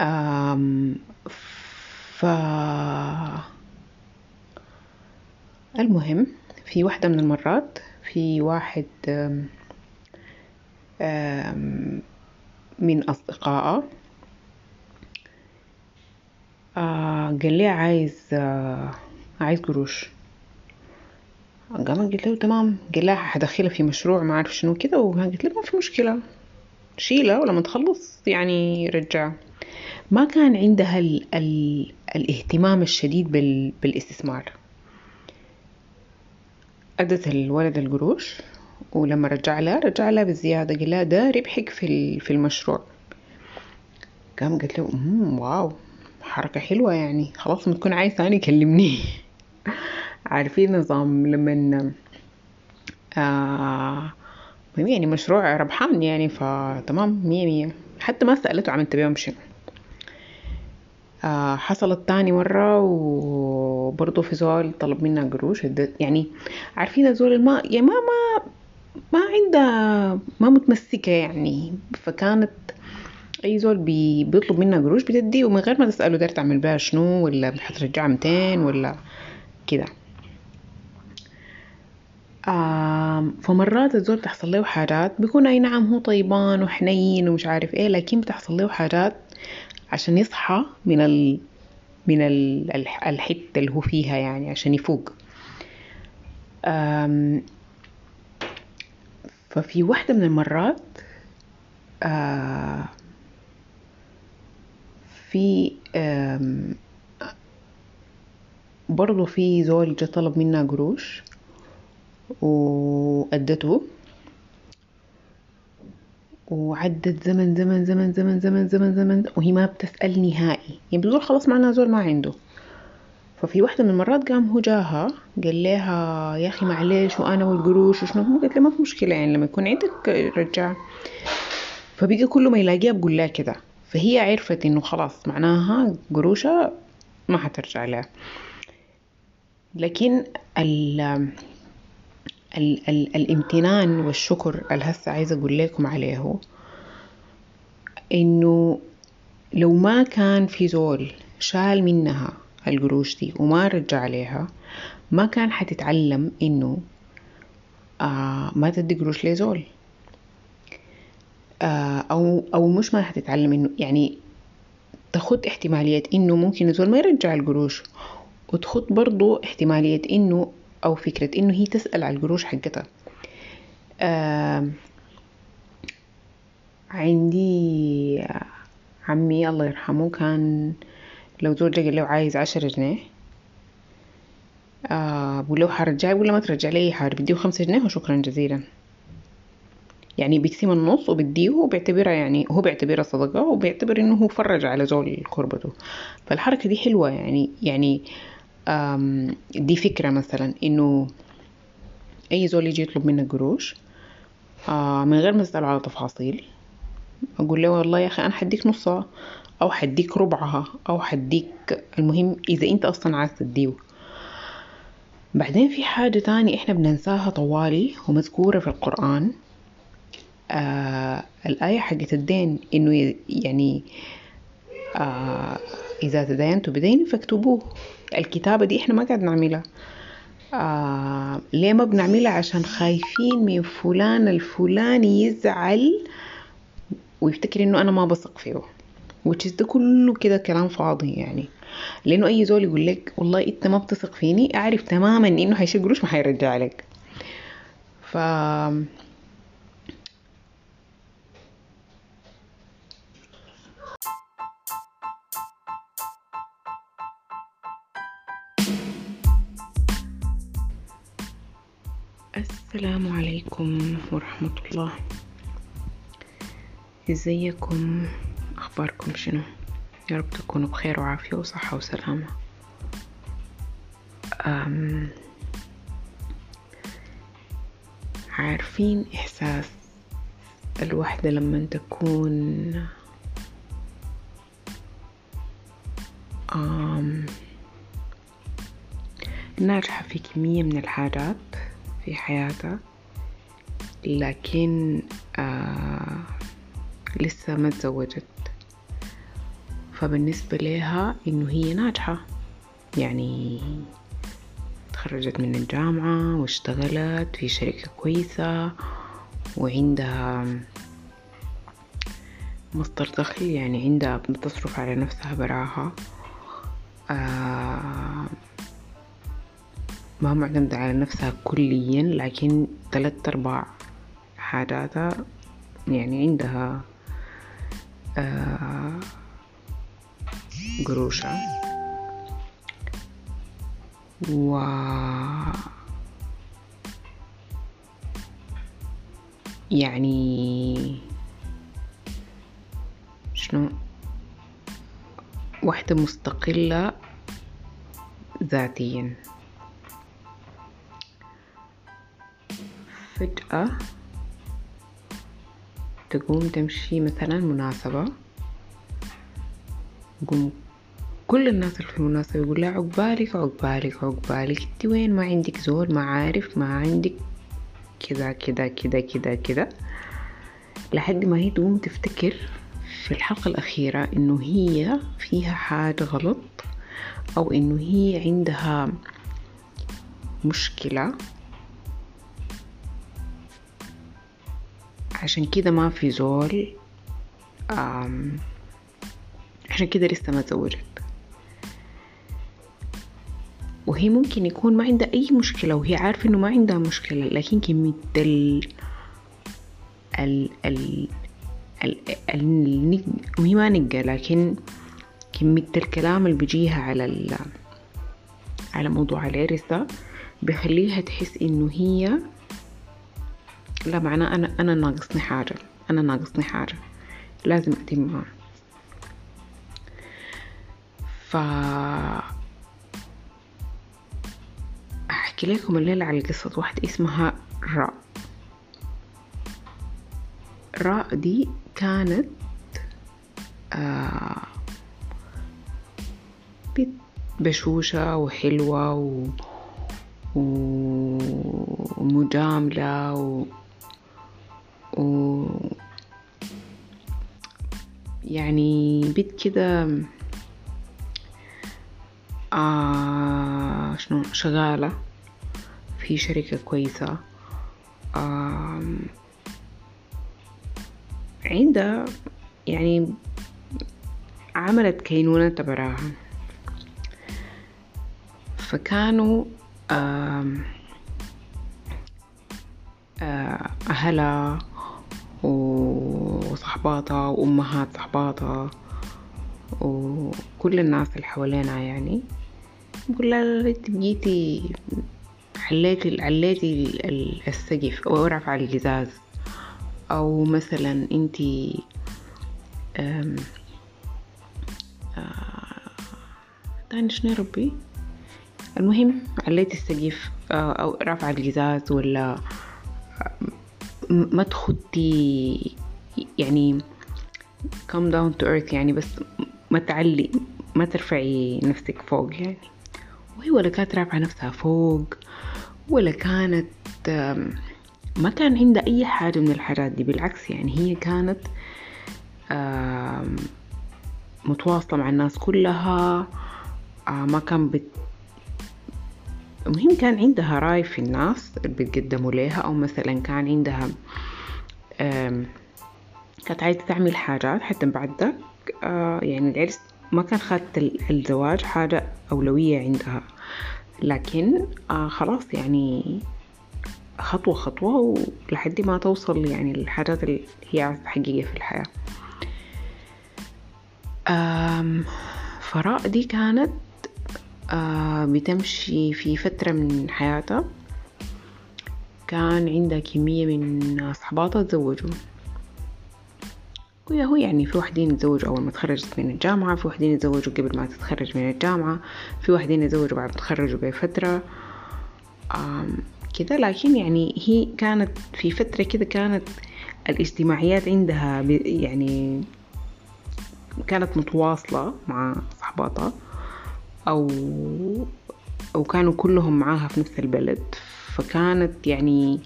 آم ف المهم في واحدة من المرات في واحد آم من أصدقائه آه قال لي عايز آه عايز قروش. قامت قلت له تمام. قال لها حدخلها في مشروع ما أعرف شنو كده. وقلت له ما في مشكلة. شيلها ولما تخلص يعني رجع. ما كان عندها ال ال الاهتمام الشديد بال بالاستثمار. أدت الولد القروش ولما رجع لها رجع لها بالزيادة قال لها ده ربحك في في المشروع. قام قلت له واو. حركة حلوة يعني. خلاص لما تكون عايز ثاني كلمني. عارفين نظام لما آه يعني مشروع ربحان يعني فتمام مية مية. حتى ما سألته عملت بيهم شنو آه حصلت تاني مرة وبرضه في زول طلب منها قروش. يعني عارفين الزول ما يعني ما ما ما عندها ما متمسكة يعني. فكانت أي زول بي بيطلب منها قروش بتدي ومن غير ما تسأله داير تعمل بها شنو ولا حترجعها متين ولا كده. فمرات الزول تحصل له حاجات بيكون أي نعم هو طيبان وحنين ومش عارف إيه لكن بتحصل له حاجات عشان يصحى من ال من ال الحتة اللي هو فيها يعني عشان يفوق. ففي واحدة من المرات آه في برضو في زول جا طلب منها قروش وأدته. وعدت زمن زمن زمن زمن زمن زمن زمن وهي ما بتسأل نهائي. يعني بتقول خلاص معناها زول ما عنده. ففي واحدة من المرات قام هو جاها قال لها يا أخي معلش وأنا والقروش وشنو؟ قلت له ما في مشكلة يعني لما يكون عندك رجع. فبقى كل ما يلاقيها بقول لها كده فهي عرفت إنه خلاص معناها قروشها ما حترجع لها. لكن ال ال ال الامتنان والشكر اللي هسه عايزة أقول لكم عليه إنه لو ما كان في زول شال منها القروش دي وما رجع عليها ما كان حتتعلم إنه آه ما تدي قروش لزول. آه أو أو مش ما حتتعلم إنه يعني تخد احتمالية إنه ممكن الزول ما يرجع القروش وتخد برضو احتمالية إنه أو فكرة إنه هي تسأل على القروش حقتها. آه عندي عمي الله يرحمه كان لو زول جا قال له عايز عشرة جنيه آه بقول له حرجع ولا ما ترجع لي حار بديه خمسة جنيه وشكرا جزيلا. يعني بيقسم النص وبديه وبيعتبرها يعني هو بيعتبرها صدقة وبيعتبر إنه هو فرج على زول كربته فالحركة دي حلوة يعني يعني دي فكرة مثلا إنه أي زول يجي يطلب منك قروش آه من غير ما تسأله على تفاصيل أقول له والله يا أخي أنا حديك نصها أو حديك ربعها أو حديك المهم إذا أنت أصلا عايز تديه. بعدين في حاجة تاني إحنا بننساها طوالي ومذكورة في القرآن. آه الآية حقت الدين إنه يعني آه إذا تداينتوا بدين فاكتبوه. الكتابة دي إحنا ما قاعد نعملها. آه ليه ما بنعملها؟ عشان خايفين من فلان الفلاني يزعل ويفتكر إنه أنا ما بثق فيه. Which ده كله كده كلام فاضي يعني. لأنه أي زول يقول لك والله أنت ما بتثق فيني أعرف تماما إنه هيشيل قروش ما هيرجع لك. ف الله. ازيكم؟ اخباركم شنو؟ يا رب تكونوا بخير وعافية وصحة وسلامة. أم عارفين إحساس الوحدة لما تكون أم ناجحة في كمية من الحاجات في حياتها لكن آه لسه ما تزوجت. فبالنسبة لها إنه هي ناجحة. يعني تخرجت من الجامعة واشتغلت في شركة كويسة وعندها مصدر دخل يعني عندها بتصرف على نفسها براها. آه ما معتمدة على نفسها كليا لكن ثلاث أرباع حاجاتها يعني عندها آه قروشة. و يعني شنو؟ واحدة مستقلة ذاتيا. فجأة تقوم تمشي مثلا مناسبة. يقوم كل الناس اللي في المناسبة يقول لها عقبالك عقبالك عقبالك. انت وين؟ ما عندك زول ما عارف ما عندك كذا كذا كذا كذا كذا. لحد ما هي تقوم تفتكر في الحلقة الأخيرة إنه هي فيها حاجة غلط أو إنه هي عندها مشكلة. عشان كده ما في زول عشان كده لسه ما تزوجت. وهي ممكن يكون ما عندها أي مشكلة وهي عارفة إنه ما عندها مشكلة لكن كمية ال ال ال ال ال وهي ما نقة لكن كمية الكلام اللي بيجيها على ال على موضوع العرس ده بيخليها تحس إنه هي لا معناه أنا أنا ناقصني حاجة. أنا ناقصني حاجة. لازم أتمها ف أحكي لكم الليلة على قصة واحدة اسمها راء راء دي كانت آه بشوشة وحلوة و... ومجاملة و... و... يعني بنت كده آه شنو؟ شغالة في شركة كويسة. آه عندها يعني عملت كينونة براها فكانوا آه أهلها وصحباتها وأمهات صحباتها وكل الناس اللي حوالينا يعني. بقول لها أنت بقيتي عليتي عليتي السقف أو رفع القزاز. أو مثلا أنت تاني شنو ربي؟ المهم عليتي السقف أو رفع القزاز ولا ما تخدي يعني come down to earth يعني بس ما تعلي ما ترفعي نفسك فوق يعني. وهي ولا كانت رافعة نفسها فوق ولا كانت ما كان عندها أي حاجة من الحاجات دي. بالعكس يعني هي كانت متواصلة مع الناس كلها ما كان بت المهم كان عندها رأي في الناس اللي بتقدموا ليها أو مثلا كان عندها كانت عايزة تعمل حاجات حتى بعد ذاك يعني العرس ما كان خدت الزواج حاجة أولوية عندها. لكن آه خلاص يعني خطوة خطوة ولحد ما توصل يعني للحاجات اللي هي عايزة تحققها في الحياة. فراء دي كانت بتمشي في فترة من حياتها. كان عندها كمية من صحباتها تزوجوا هو يعني في واحدين يتزوجوا أول ما تخرجت من الجامعة في واحدين يتزوجوا قبل ما تتخرج من الجامعة في واحدين يتزوجوا بعد ما تخرجوا بفترة كده لكن يعني هي كانت في فترة كده كانت الاجتماعيات عندها يعني كانت متواصلة مع صحباتها. أو أو كانوا كلهم معاها في نفس البلد. فكانت يعني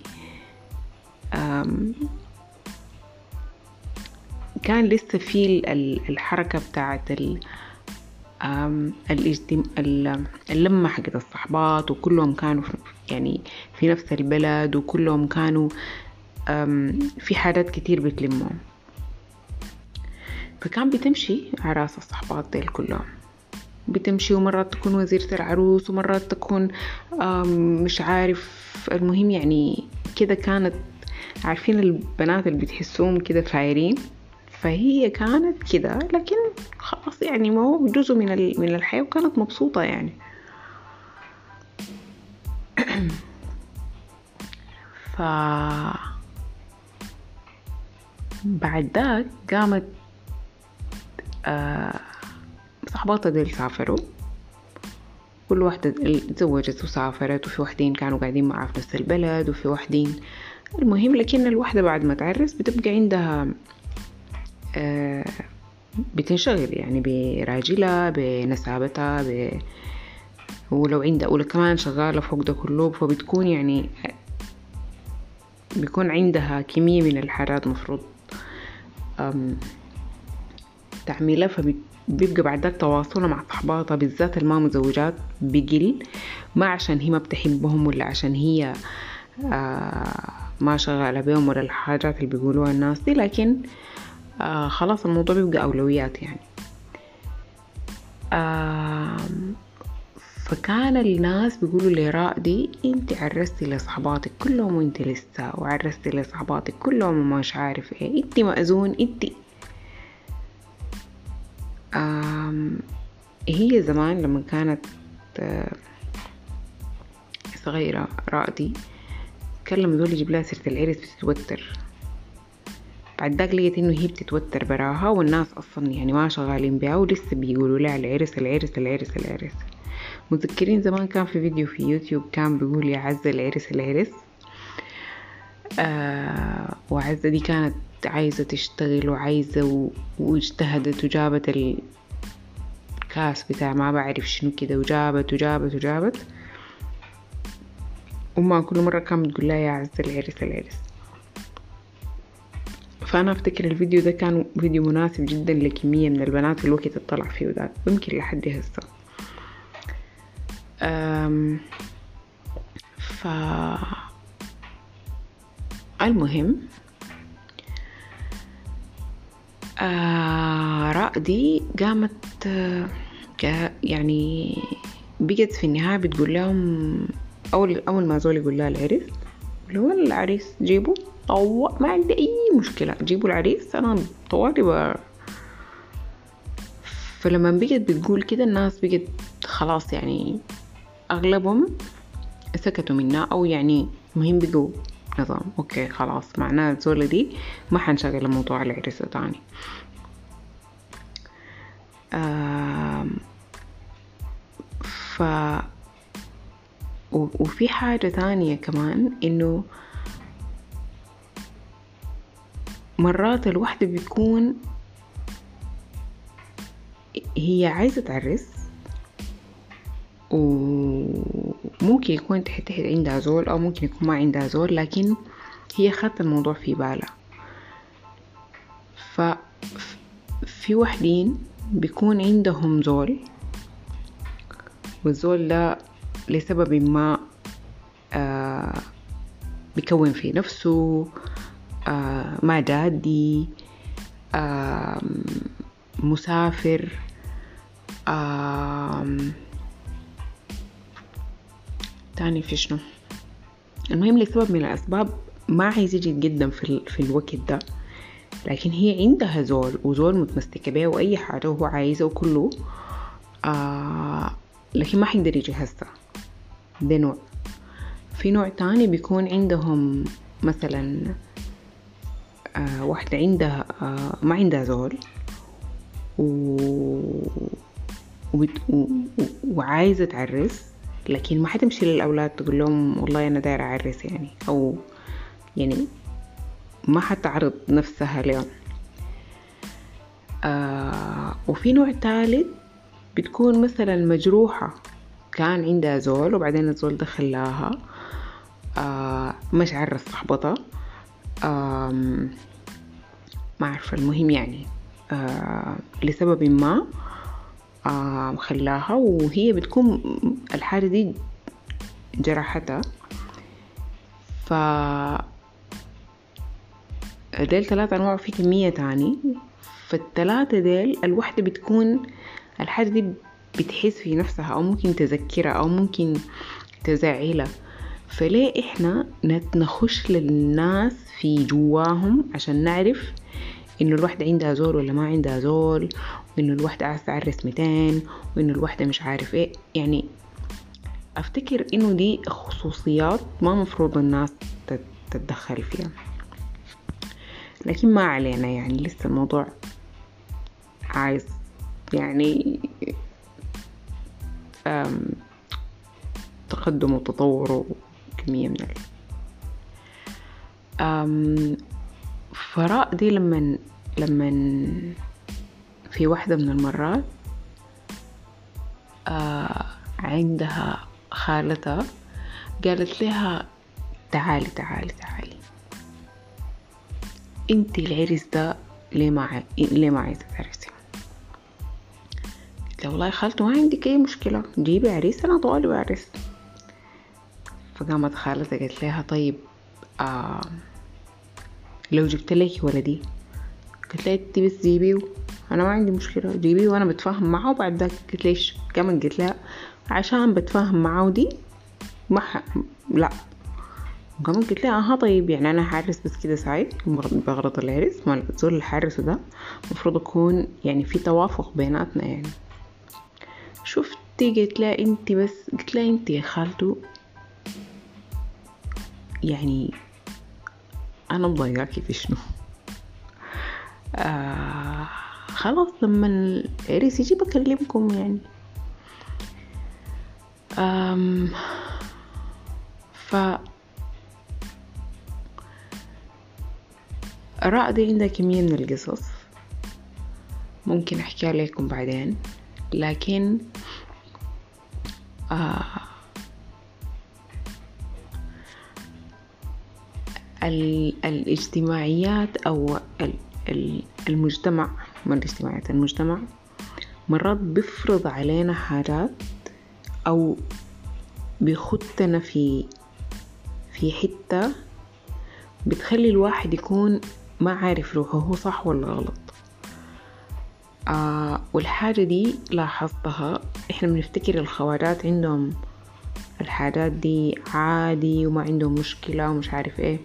كان لسه في الحركة بتاعت اللمة حقت الصحبات وكلهم كانوا يعني في نفس البلد وكلهم كانوا في حاجات كتير بتلمهم. فكان بتمشي عراس الصحبات ديل كلهم. بتمشي ومرات تكون وزيرة العروس ومرات تكون مش عارف. المهم يعني كده كانت عارفين البنات اللي بتحسوهم كده فايرين؟ فهي كانت كده لكن خلاص يعني ما هو جزء من من الحياة وكانت مبسوطة يعني. ف بعد ذاك قامت آه صحباتها ديل سافروا كل واحدة تزوجت وسافرت وفي وحدين كانوا قاعدين معها في نفس البلد وفي وحدين. المهم لكن الوحدة بعد ما تعرس بتبقى عندها آه بتنشغل يعني براجلها بنسابتها ب... ولو عندها ولو كمان شغالة فوق ده كله. فبتكون يعني بيكون عندها كمية من الحاجات مفروض تعملها. فبيبقى بعد ذاك تواصلها مع صحباتها بالذات الما متزوجات بقل ما عشان هي ما بتحبهم ولا عشان هي آه ما شغالة بيهم ولا الحاجات اللي بيقولوها الناس دي. لكن آه خلاص الموضوع بيبقى أولويات يعني. آه فكان الناس بيقولوا لراء دي أنت عرستي لصحباتك كلهم وأنت لسه وعرستي لصحباتك كلهم ومش عارف إيه. أنت مأذون أنت هي زمان لما كانت صغيرة رائدي كان لما دول يجيب لها سيرة العرس بتتوتر. بعد ذاك لقيت إنه هي بتتوتر براها والناس أصلا يعني ما شغالين بها ولسه بيقولوا لها العرس العرس العرس العرس متذكرين زمان كان في فيديو في يوتيوب كان بيقول يا عزة العرس العرس آه وعزة دي كانت عايزة تشتغل وعايزة و... واجتهدت وجابت الكاس بتاع ما بعرف شنو كده وجابت وجابت وجابت. أمها كل مرة كانت بتقول لها يا عزة العرس العرس. فأنا أفتكر الفيديو ده كان فيديو مناسب جدا لكمية من البنات في الوقت اللي طلع فيه ده. يمكن لحد هسه. ف المهم آه رائدي قامت آه يعني بقت في النهاية بتقول لهم أول أول ما زول يقول لها اللي هو العريس جيبوا أو ما عندي أي مشكلة جيبوا العريس أنا طوالي. فلما بقت بتقول كده الناس بقت خلاص يعني أغلبهم سكتوا منها أو يعني مهم بقوا نظام. أوكي خلاص. معناه الزولة دي ما حنشغل موضوع العرس تاني. ف وفي حاجة تانية كمان إنه مرات الوحدة بتكون هي عايزة تعرس وممكن يكون تحت عندها زول أو ممكن يكون ما عندها زول لكن هي خدت الموضوع في بالها ففي وحدين بيكون عندهم زول والزول ده لسبب ما آه بيكون في نفسه آه ما جادي آه مسافر آه تاني في شنو؟ المهم لسبب من الأسباب ما عايز يجي يتقدم في, في الوقت ده لكن هي عندها زول وزول متمسكة بيه وأي حاجة وهو عايزه وكله آه لكن ما حيقدر يجي هسه. ده نوع. في نوع تاني بيكون عندهم مثلا آه واحدة عندها آه ما عندها زول و... وبت... و... وعايزة تعرس. لكن ما حتمشي للأولاد تقول لهم والله أنا دايرة أعرس يعني. أو يعني ما حتعرض نفسها لهم. آه وفي نوع ثالث بتكون مثلا مجروحة. كان عندها زول وبعدين الزول ده خلاها آه مش عرس صاحبتها آه ما عارفة المهم يعني آه لسبب ما آه خلاها وهي بتكون الحاجة دي جرحتها ف ديل ثلاثة أنواع في كمية تاني. فالتلاتة ديل الوحدة بتكون الحاجة دي بتحس في نفسها أو ممكن تذكرها أو ممكن تزعلها. فليه إحنا نخش للناس في جواهم عشان نعرف إنه الوحدة عندها زول ولا ما عندها زول وإنه الوحدة عايزة تعرس ميتين وإنه الوحدة مش عارف إيه. يعني أفتكر إنه دي خصوصيات ما مفروض الناس تتدخل فيها. لكن ما علينا يعني لسه الموضوع عايز يعني تقدم وتطور وكمية من ال. فراء دي لما لما في واحدة من المرات آه عندها خالتها قالت لها تعالي تعالي تعالي أنت العرس ده ليه ما. ليه ما عايزة تعرسي قلت والله خالته ما عندك أي مشكلة جيبي عريس أنا طوالي بعرس فقامت خالتها قالت لها طيب آه لو جبت لك ولدي قلت لها أنت بس جيبيه أنا ما عندي مشكلة. جيبيه وأنا بتفاهم معه وبعد ذاك قلت ليش؟ كمان قلت لها عشان بتفاهم معه دي ما ح... لا. وكمان قلت لها آها طيب يعني أنا حارس بس كده سعيد. بغرض العرس ما الزول الحارس ده. المفروض يكون يعني في توافق بيناتنا يعني. شفتي؟ قلت لها أنت بس قلت لها أنت يا خالته يعني أنا مضايقاكي في شنو؟ آه. خلاص لما العريس يجي بكلمكم يعني. أم ف راء دي عندها كمية من القصص. ممكن احكيها لكم بعدين. لكن آه الاجتماعيات أو المجتمع ما الاجتماعيات المجتمع مرات بيفرض علينا حاجات أو بيخدنا في في حتة بتخلي الواحد يكون ما عارف روحه هو صح ولا غلط. آه والحاجة دي لاحظتها إحنا بنفتكر الخواجات عندهم الحاجات دي عادي وما عندهم مشكلة ومش عارف إيه.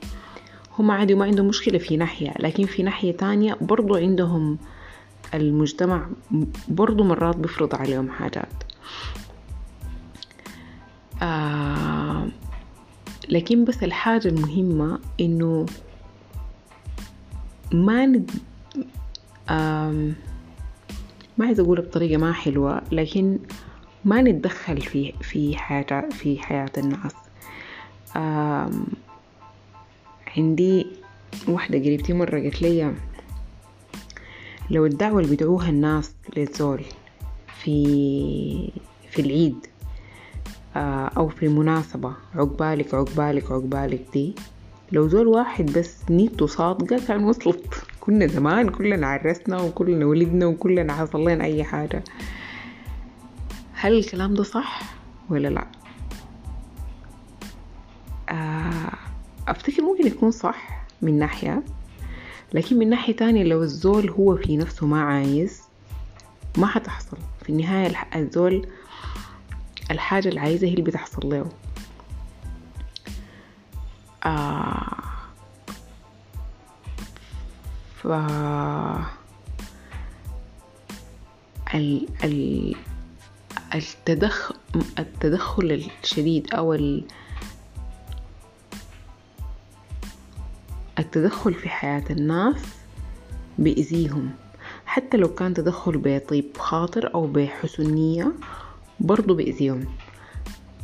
هم عادي وما عندهم مشكلة في ناحية لكن في ناحية تانية برضو عندهم المجتمع برضو مرات بيفرض عليهم حاجات. آه لكن بس الحاجة المهمة إنه ما ند... آم... ما عايزة أقول بطريقة ما حلوة لكن ما نتدخل في في حاجة في حياة الناس. آم... عندي واحدة قريبتي مرة قالت لي لو الدعوة اللي بيدعوها الناس للزول في في العيد أو في مناسبة عقبالك عقبالك عقبالك دي لو زول واحد بس نيته صادقة كان وصلت. كنا زمان كلنا عرسنا وكلنا ولدنا وكلنا حصل لنا أي حاجة. هل الكلام ده صح ولا لا؟ أفتكر ممكن يكون صح من ناحية لكن من ناحية تانية لو الزول هو في نفسه ما عايز ما حتحصل. في النهاية الزول الحاجة اللي عايزها هي اللي بتحصل له. آه ف ال ال التدخل التدخل الشديد أو التدخل في حياة الناس بيأذيهم. حتى لو كان تدخل بطيب خاطر أو بحسن نية برضو بيأذيهم.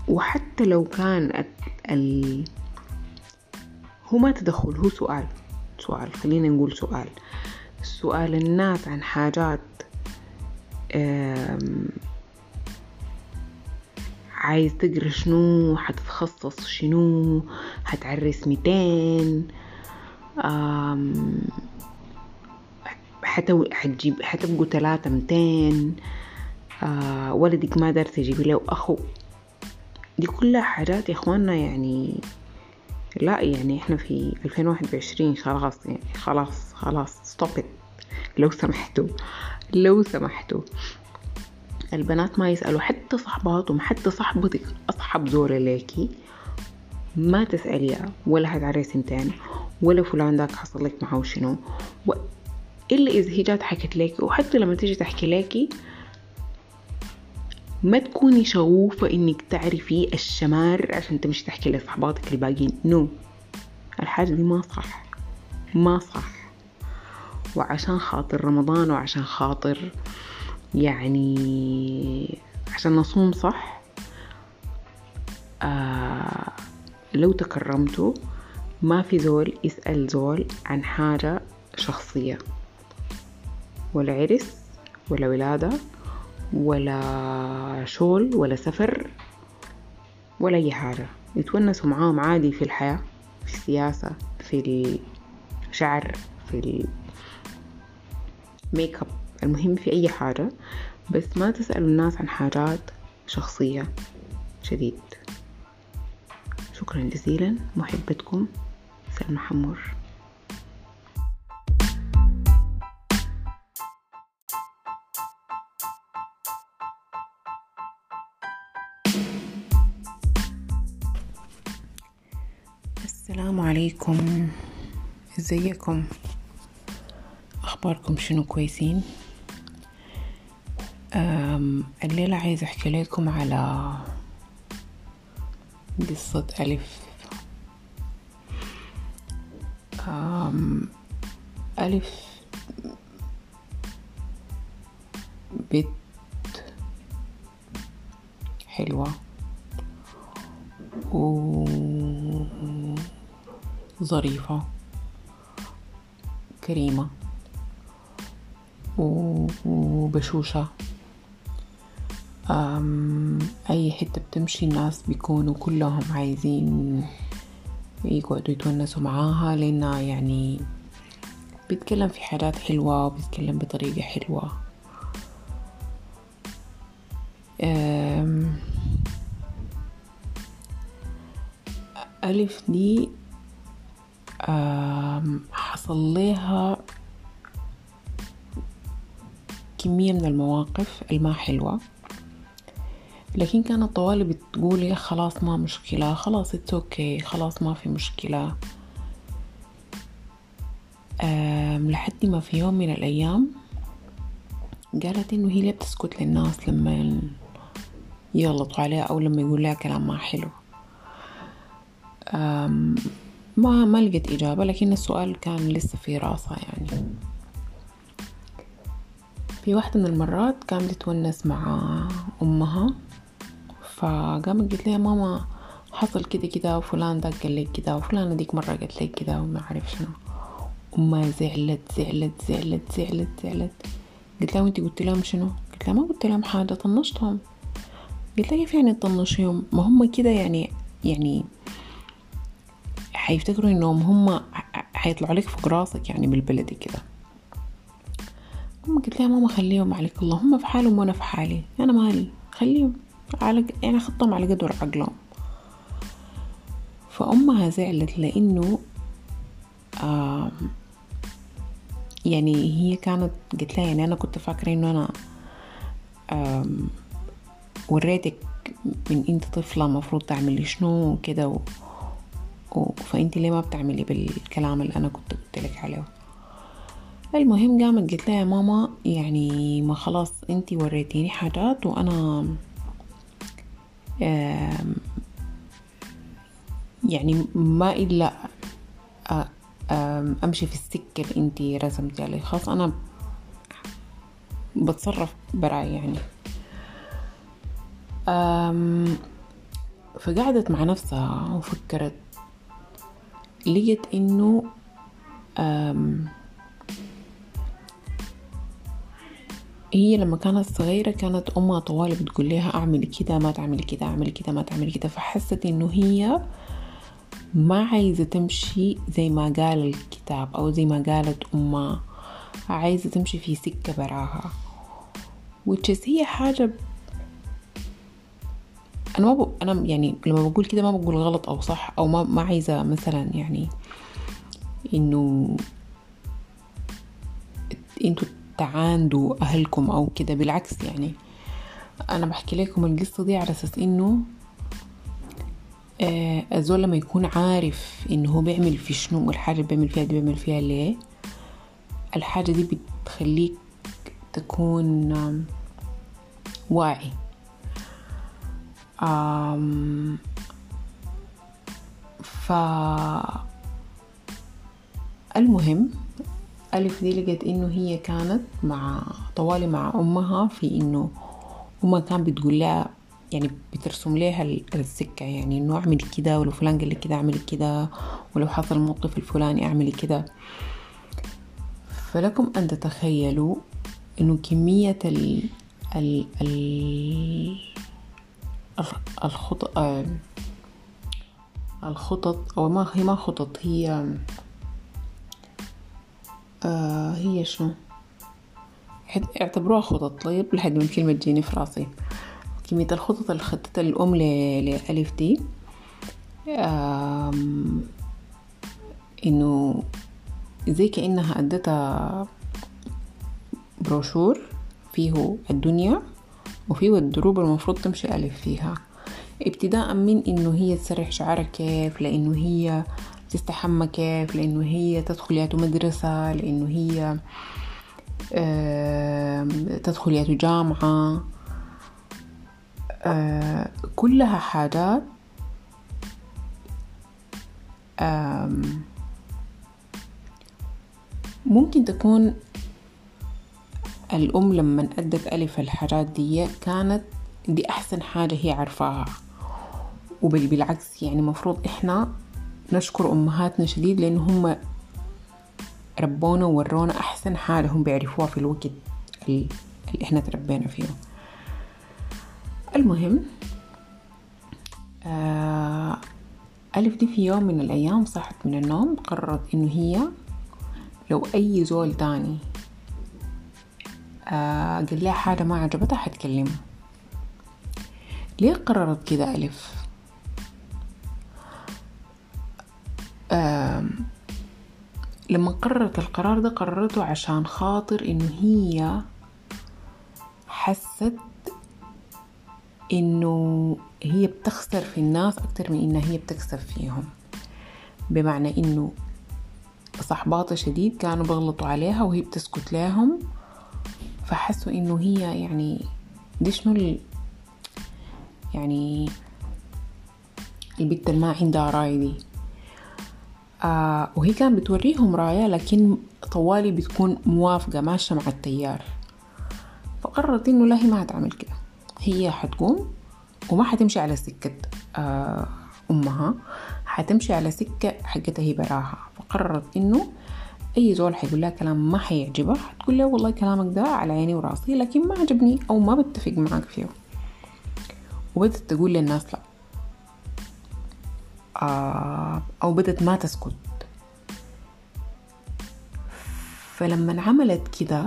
وحتى لو كان ال... هو ما تدخل هو سؤال سؤال خلينا نقول سؤال. سؤال الناس عن حاجات عايز تقرا شنو حتتخصص شنو حتعرس ميتين. حتو حتجيب حتبقوا ثلاثة ميتين آه ولدك ما دار تجيبي له أخو. دي كلها حاجات يا إخواننا يعني لا يعني إحنا في 2021 خلاص يعني خلاص خلاص stop it. لو سمحتوا لو سمحتوا. البنات ما يسألوا حتى صحباتهم حتى صاحبتك أصحب زورة ليكي ما تسأليها ولا هتعرسي تاني ولا فلان داك حصل لك معه شنو. و... إلا إذا هي جات حكت لك وحتى لما تيجي تحكي لك ما تكوني شغوفة إنك تعرفي الشمار عشان تمشي تحكي لصحباتك الباقيين. نو الحاجة دي ما صح. ما صح. وعشان خاطر رمضان وعشان خاطر يعني عشان نصوم صح؟ آه لو تكرمتوا ما في زول يسأل زول عن حاجة شخصية. ولا عرس ولا ولادة ولا شغل ولا سفر ولا أي حاجة. يتونسوا معاهم عادي في الحياة في السياسة في الشعر في الميك اب المهم في أي حاجة بس ما تسألوا الناس عن حاجات شخصية. شديد. شكرا جزيلا. محبتكم. سلمى حمور السلام عليكم. ازيكم؟ اخباركم شنو؟ كويسين؟ الليلة عايز احكي لكم على قصة ألف. ألف بنت حلوة. وظريفة كريمة. وبشوشة أي حتة بتمشي الناس بيكونوا كلهم عايزين يقعدوا يتونسوا معاها لأنها يعني بيتكلم في حاجات حلوة وبيتكلم بطريقة حلوة. ألف دي حصل لها كمية من المواقف الما حلوة. لكن كانت طوالي بتقول يا خلاص ما مشكلة خلاص it's okay خلاص ما في مشكلة. لحد ما في يوم من الأيام قالت إنه هي ليه بتسكت للناس لما يغلطوا عليها أو لما يقول لها كلام ما حلو. ما ما لقيت إجابة لكن السؤال كان لسه في راسها يعني. في واحدة من المرات كانت تتونس مع أمها. فقامت قلت لها ماما حصل كده كده وفلان ده قال لك كده وفلانة ديك مرة قالت لك كده وما عارف شنو. أمها زعلت زعلت زعلت زعلت زعلت. قلت لها وأنتي قلت لهم شنو؟ قلت لها ما قلت لهم حاجة طنشتهم. قلت لها كيف يعني تطنشيهم؟ ما هم كده يعني يعني حيفتكروا إنهم هم حيطلعوا عليك فوق راسك يعني بالبلدي كده. أم قلت لها ماما خليهم عليك الله هم في حالهم وأنا في حالي أنا مالي خليهم. على يعني خطهم على قدر عقلهم. فأمها زعلت لأنه يعني هي كانت قلت لها يعني أنا كنت فاكرة إنه أنا وريتك من أنت طفلة مفروض تعملي شنو كده فأنت ليه ما بتعملي بالكلام اللي أنا كنت قلت لك عليه؟ المهم قامت قلت لها يا ماما يعني ما خلاص أنت وريتيني حاجات وأنا يعني ما إلا أمشي في السكة اللي انت رسمتي عليه خلاص أنا بتصرف براي يعني. فقعدت مع نفسها وفكرت لقيت إنه هي لما كانت صغيرة كانت أمها طوالي بتقول لها أعملي كده ما تعملي كده أعملي كده ما تعملي كده. فحست إنه هي ما عايزة تمشي زي ما قال الكتاب أو زي ما قالت أمها. عايزة تمشي في سكة براها. Which هي حاجة أنا ما ب... أنا يعني لما بقول كده ما بقول غلط أو صح أو ما ما عايزة مثلا يعني إنه إنتوا تعاندوا أهلكم أو كده. بالعكس يعني أنا بحكي لكم القصة دي على أساس إنه آه الزول لما يكون عارف إنه هو بيعمل في شنو والحاجة اللي بيعمل فيها دي بيعمل فيها ليه الحاجة دي بتخليك تكون واعي. آم ف المهم ألف دي لقت إنه هي كانت مع طوالي مع أمها في إنه أمها كان بتقول لها يعني بترسم لها السكة يعني إنه أعملي كده ولو فلان قال لك كده أعملي كده ولو حصل الموقف الفلاني أعملي كده. فلكم أن تتخيلوا إنه كمية ال ال ال الخطط الخطط أو ما هي ما خطط هي آه هي شنو؟ اعتبروها خطط. طيب لحد ما الكلمة تجيني في راسي. كمية الخطط اللي خطتها الأم لألف دي. إنه زي كأنها أدتها بروشور فيه الدنيا وفيه الدروب المفروض تمشي ألف فيها. ابتداء من إنه هي تسرح شعرها كيف لأنه هي تستحمى كيف؟ لأنه هي تدخل ياتو مدرسة لأنه هي تدخل ياتو جامعة. كلها حاجات ممكن تكون الأم لما أدت ألف الحاجات دي كانت دي أحسن حاجة هي عارفاها وبل بالعكس يعني مفروض إحنا نشكر أمهاتنا شديد لأن هم ربونا وورونا أحسن حاجة هم بيعرفوها في الوقت اللي إحنا تربينا فيه. المهم آه ألف دي في يوم من الأيام صحت من النوم قررت إنه هي لو أي زول تاني آه قال لها حاجة ما عجبتها حتكلمه ليه قررت كده ألف؟ لما قررت القرار ده قررته عشان خاطر إنه هي حست إنه هي بتخسر في الناس أكتر من إنها هي بتكسب فيهم بمعنى إنه صحباتها شديد كانوا بيغلطوا عليها وهي بتسكت لهم فحسوا إنه هي يعني دي شنو. يعني اللي ما عندها راي دي آه وهي كانت بتوريهم راية لكن طوالي بتكون موافقة ماشية مع التيار. فقررت إنه لا هي ما هتعمل كده. هي حتقوم وما حتمشي على سكة آه أمها. حتمشي على سكة حقتها هي براها. فقررت إنه أي زول حيقول لها كلام ما حيعجبها حتقول له والله كلامك ده على عيني وراسي لكن ما عجبني أو ما بتفق معاك فيه. وبدت تقول للناس آه أو بدت ما تسكت. فلما عملت كده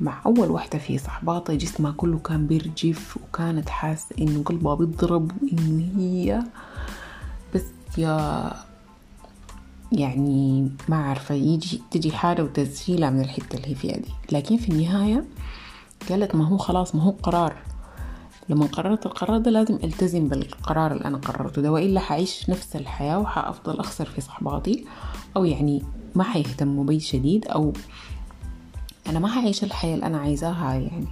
مع أول واحدة في صحباتها جسمها كله كان بيرجف وكانت حاسة إنه قلبها بيضرب وإن هي بس يا يعني ما عارفة يجي تجي حاجة وتزفيلها من الحتة اللي هي فيها دي. لكن في النهاية قالت ما هو خلاص ما هو قرار. لما قررت القرار ده لازم التزم بالقرار اللي أنا قررته ده وإلا حعيش نفس الحياة وحافضل أخسر في صحباتي أو يعني ما حيهتموا بي شديد أو أنا ما حعيش الحياة اللي أنا عايزاها يعني.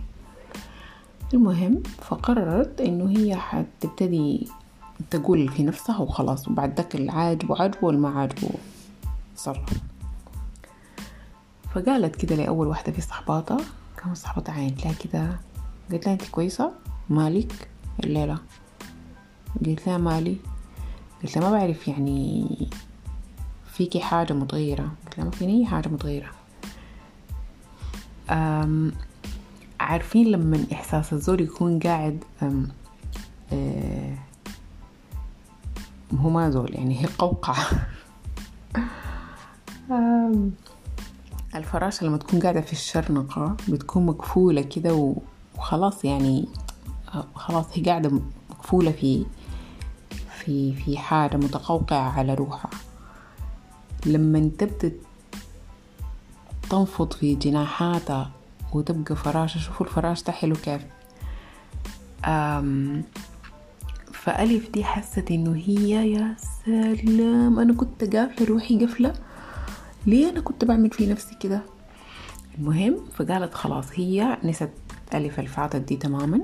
المهم فقررت إنه هي حتبتدي تقول في نفسها وخلاص وبعد ذاك اللي عاجبه عاجبه واللي ما عاجبه صرف فقالت كده لأول واحدة في صحباتها كانت صحباتها عينت لها كده قلت لها أنت كويسة؟ مالك؟ الليلة قلت لها مالي. قلت لها ما بعرف يعني فيكي حاجة متغيرة. قلت لها ما فيني أي حاجة متغيرة. أم عارفين لما إحساس الزور يكون قاعد أم أه هو ما زول يعني هي قوقعة الفراشة لما تكون قاعدة في الشرنقة بتكون مقفولة كده وخلاص يعني خلاص هي قاعدة مقفولة في في في حاجة متقوقعة على روحها. لما تبدأ تنفض في جناحاتها وتبقى فراشة شوفوا الفراش ده حلو كيف. أم فألف دي حست إنه هي يا سلام أنا كنت قافلة روحي قفلة ليه أنا كنت بعمل في نفسي كده؟ المهم فقالت خلاص هي نست ألف الفاتت دي تماما.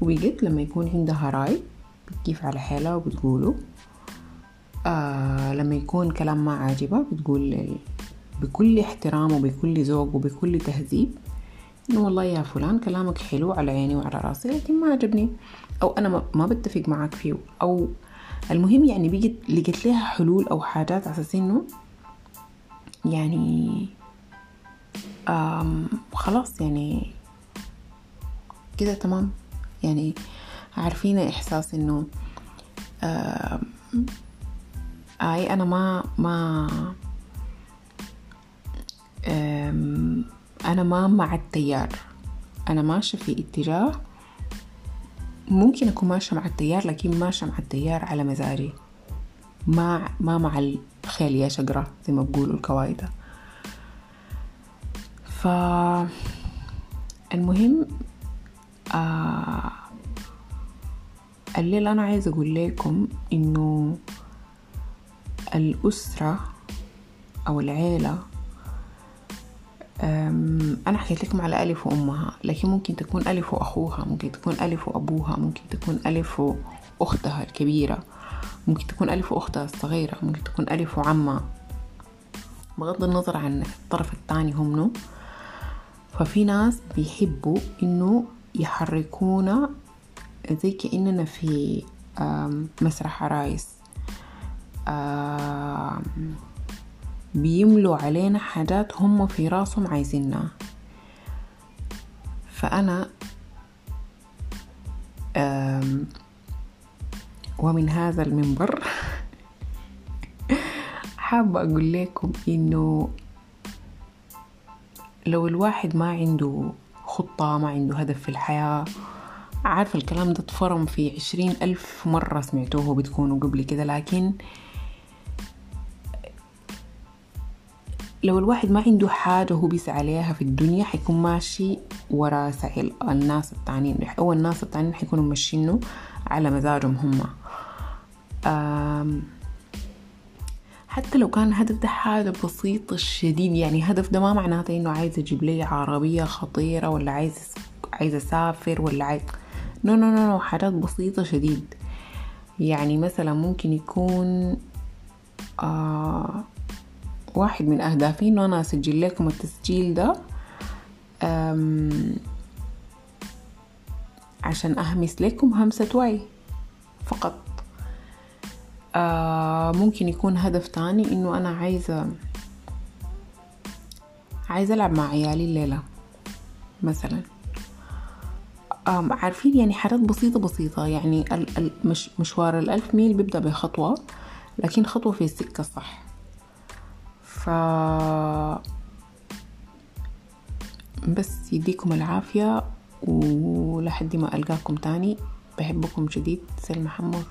وبقت لما يكون عندها راي بتكيف على حالها وبتقوله. آه لما يكون كلام ما عاجبها بتقول بكل احترام وبكل ذوق وبكل تهذيب إنه والله يا فلان كلامك حلو على عيني وعلى راسي لكن ما عجبني. أو أنا ما بتفق معك فيه. أو المهم يعني بقت لقيت لها حلول أو حاجات على أساس إنه يعني آم خلاص يعني كده تمام. يعني عارفين إحساس إنه آي أنا ما ما أنا ما مع التيار. أنا ماشية في اتجاه ممكن أكون ماشية مع التيار لكن ماشية مع التيار على مزاجي. ما ما مع الخيل يا شجرة زي ما بقولوا الكوايدة ف المهم آه الليلة أنا عايزة أقول لكم إنه الأسرة أو العيلة أنا حكيت لكم على ألف وأمها لكن ممكن تكون ألف وأخوها ممكن تكون ألف وأبوها ممكن تكون ألف وأختها الكبيرة ممكن تكون ألف وأختها الصغيرة ممكن تكون ألف وعمها. بغض النظر عن الطرف الثاني هم منو ففي ناس بيحبوا إنه يحركونا زي كأننا في مسرح عرايس بيملوا علينا حاجات هم في راسهم عايزينها. فأنا ومن هذا المنبر حابة أقول لكم إنه لو الواحد ما عنده خطة ما عنده هدف في الحياة. عارفة الكلام ده اتفرم في عشرين ألف مرة سمعتوه بتكونوا قبل كده لكن لو الواحد ما عنده حاجة هو بيسعى عليها في الدنيا حيكون ماشي ورا سعي الناس التانيين أو الناس التانيين حيكونوا ماشيينه على مزاجهم هم. حتى لو كان الهدف ده حاجة بسيطة شديد يعني هدف ده ما معناته إنه عايز أجيب لي عربية خطيرة ولا عايز عايز أسافر ولا عايز no no no, حاجات بسيطة شديد. يعني مثلا ممكن يكون آه واحد من أهدافي إنه أنا أسجل لكم التسجيل ده عشان أهمس لكم همسة وعي فقط. ممكن يكون هدف تاني إنه أنا عايزة عايزة ألعب مع عيالي الليلة مثلا. عارفين يعني حاجات بسيطة بسيطة يعني مش مشوار الألف ميل بيبدأ بخطوة لكن خطوة في السكة الصح. ف بس يديكم العافية ولحد ما ألقاكم تاني بحبكم شديد سلمى محمد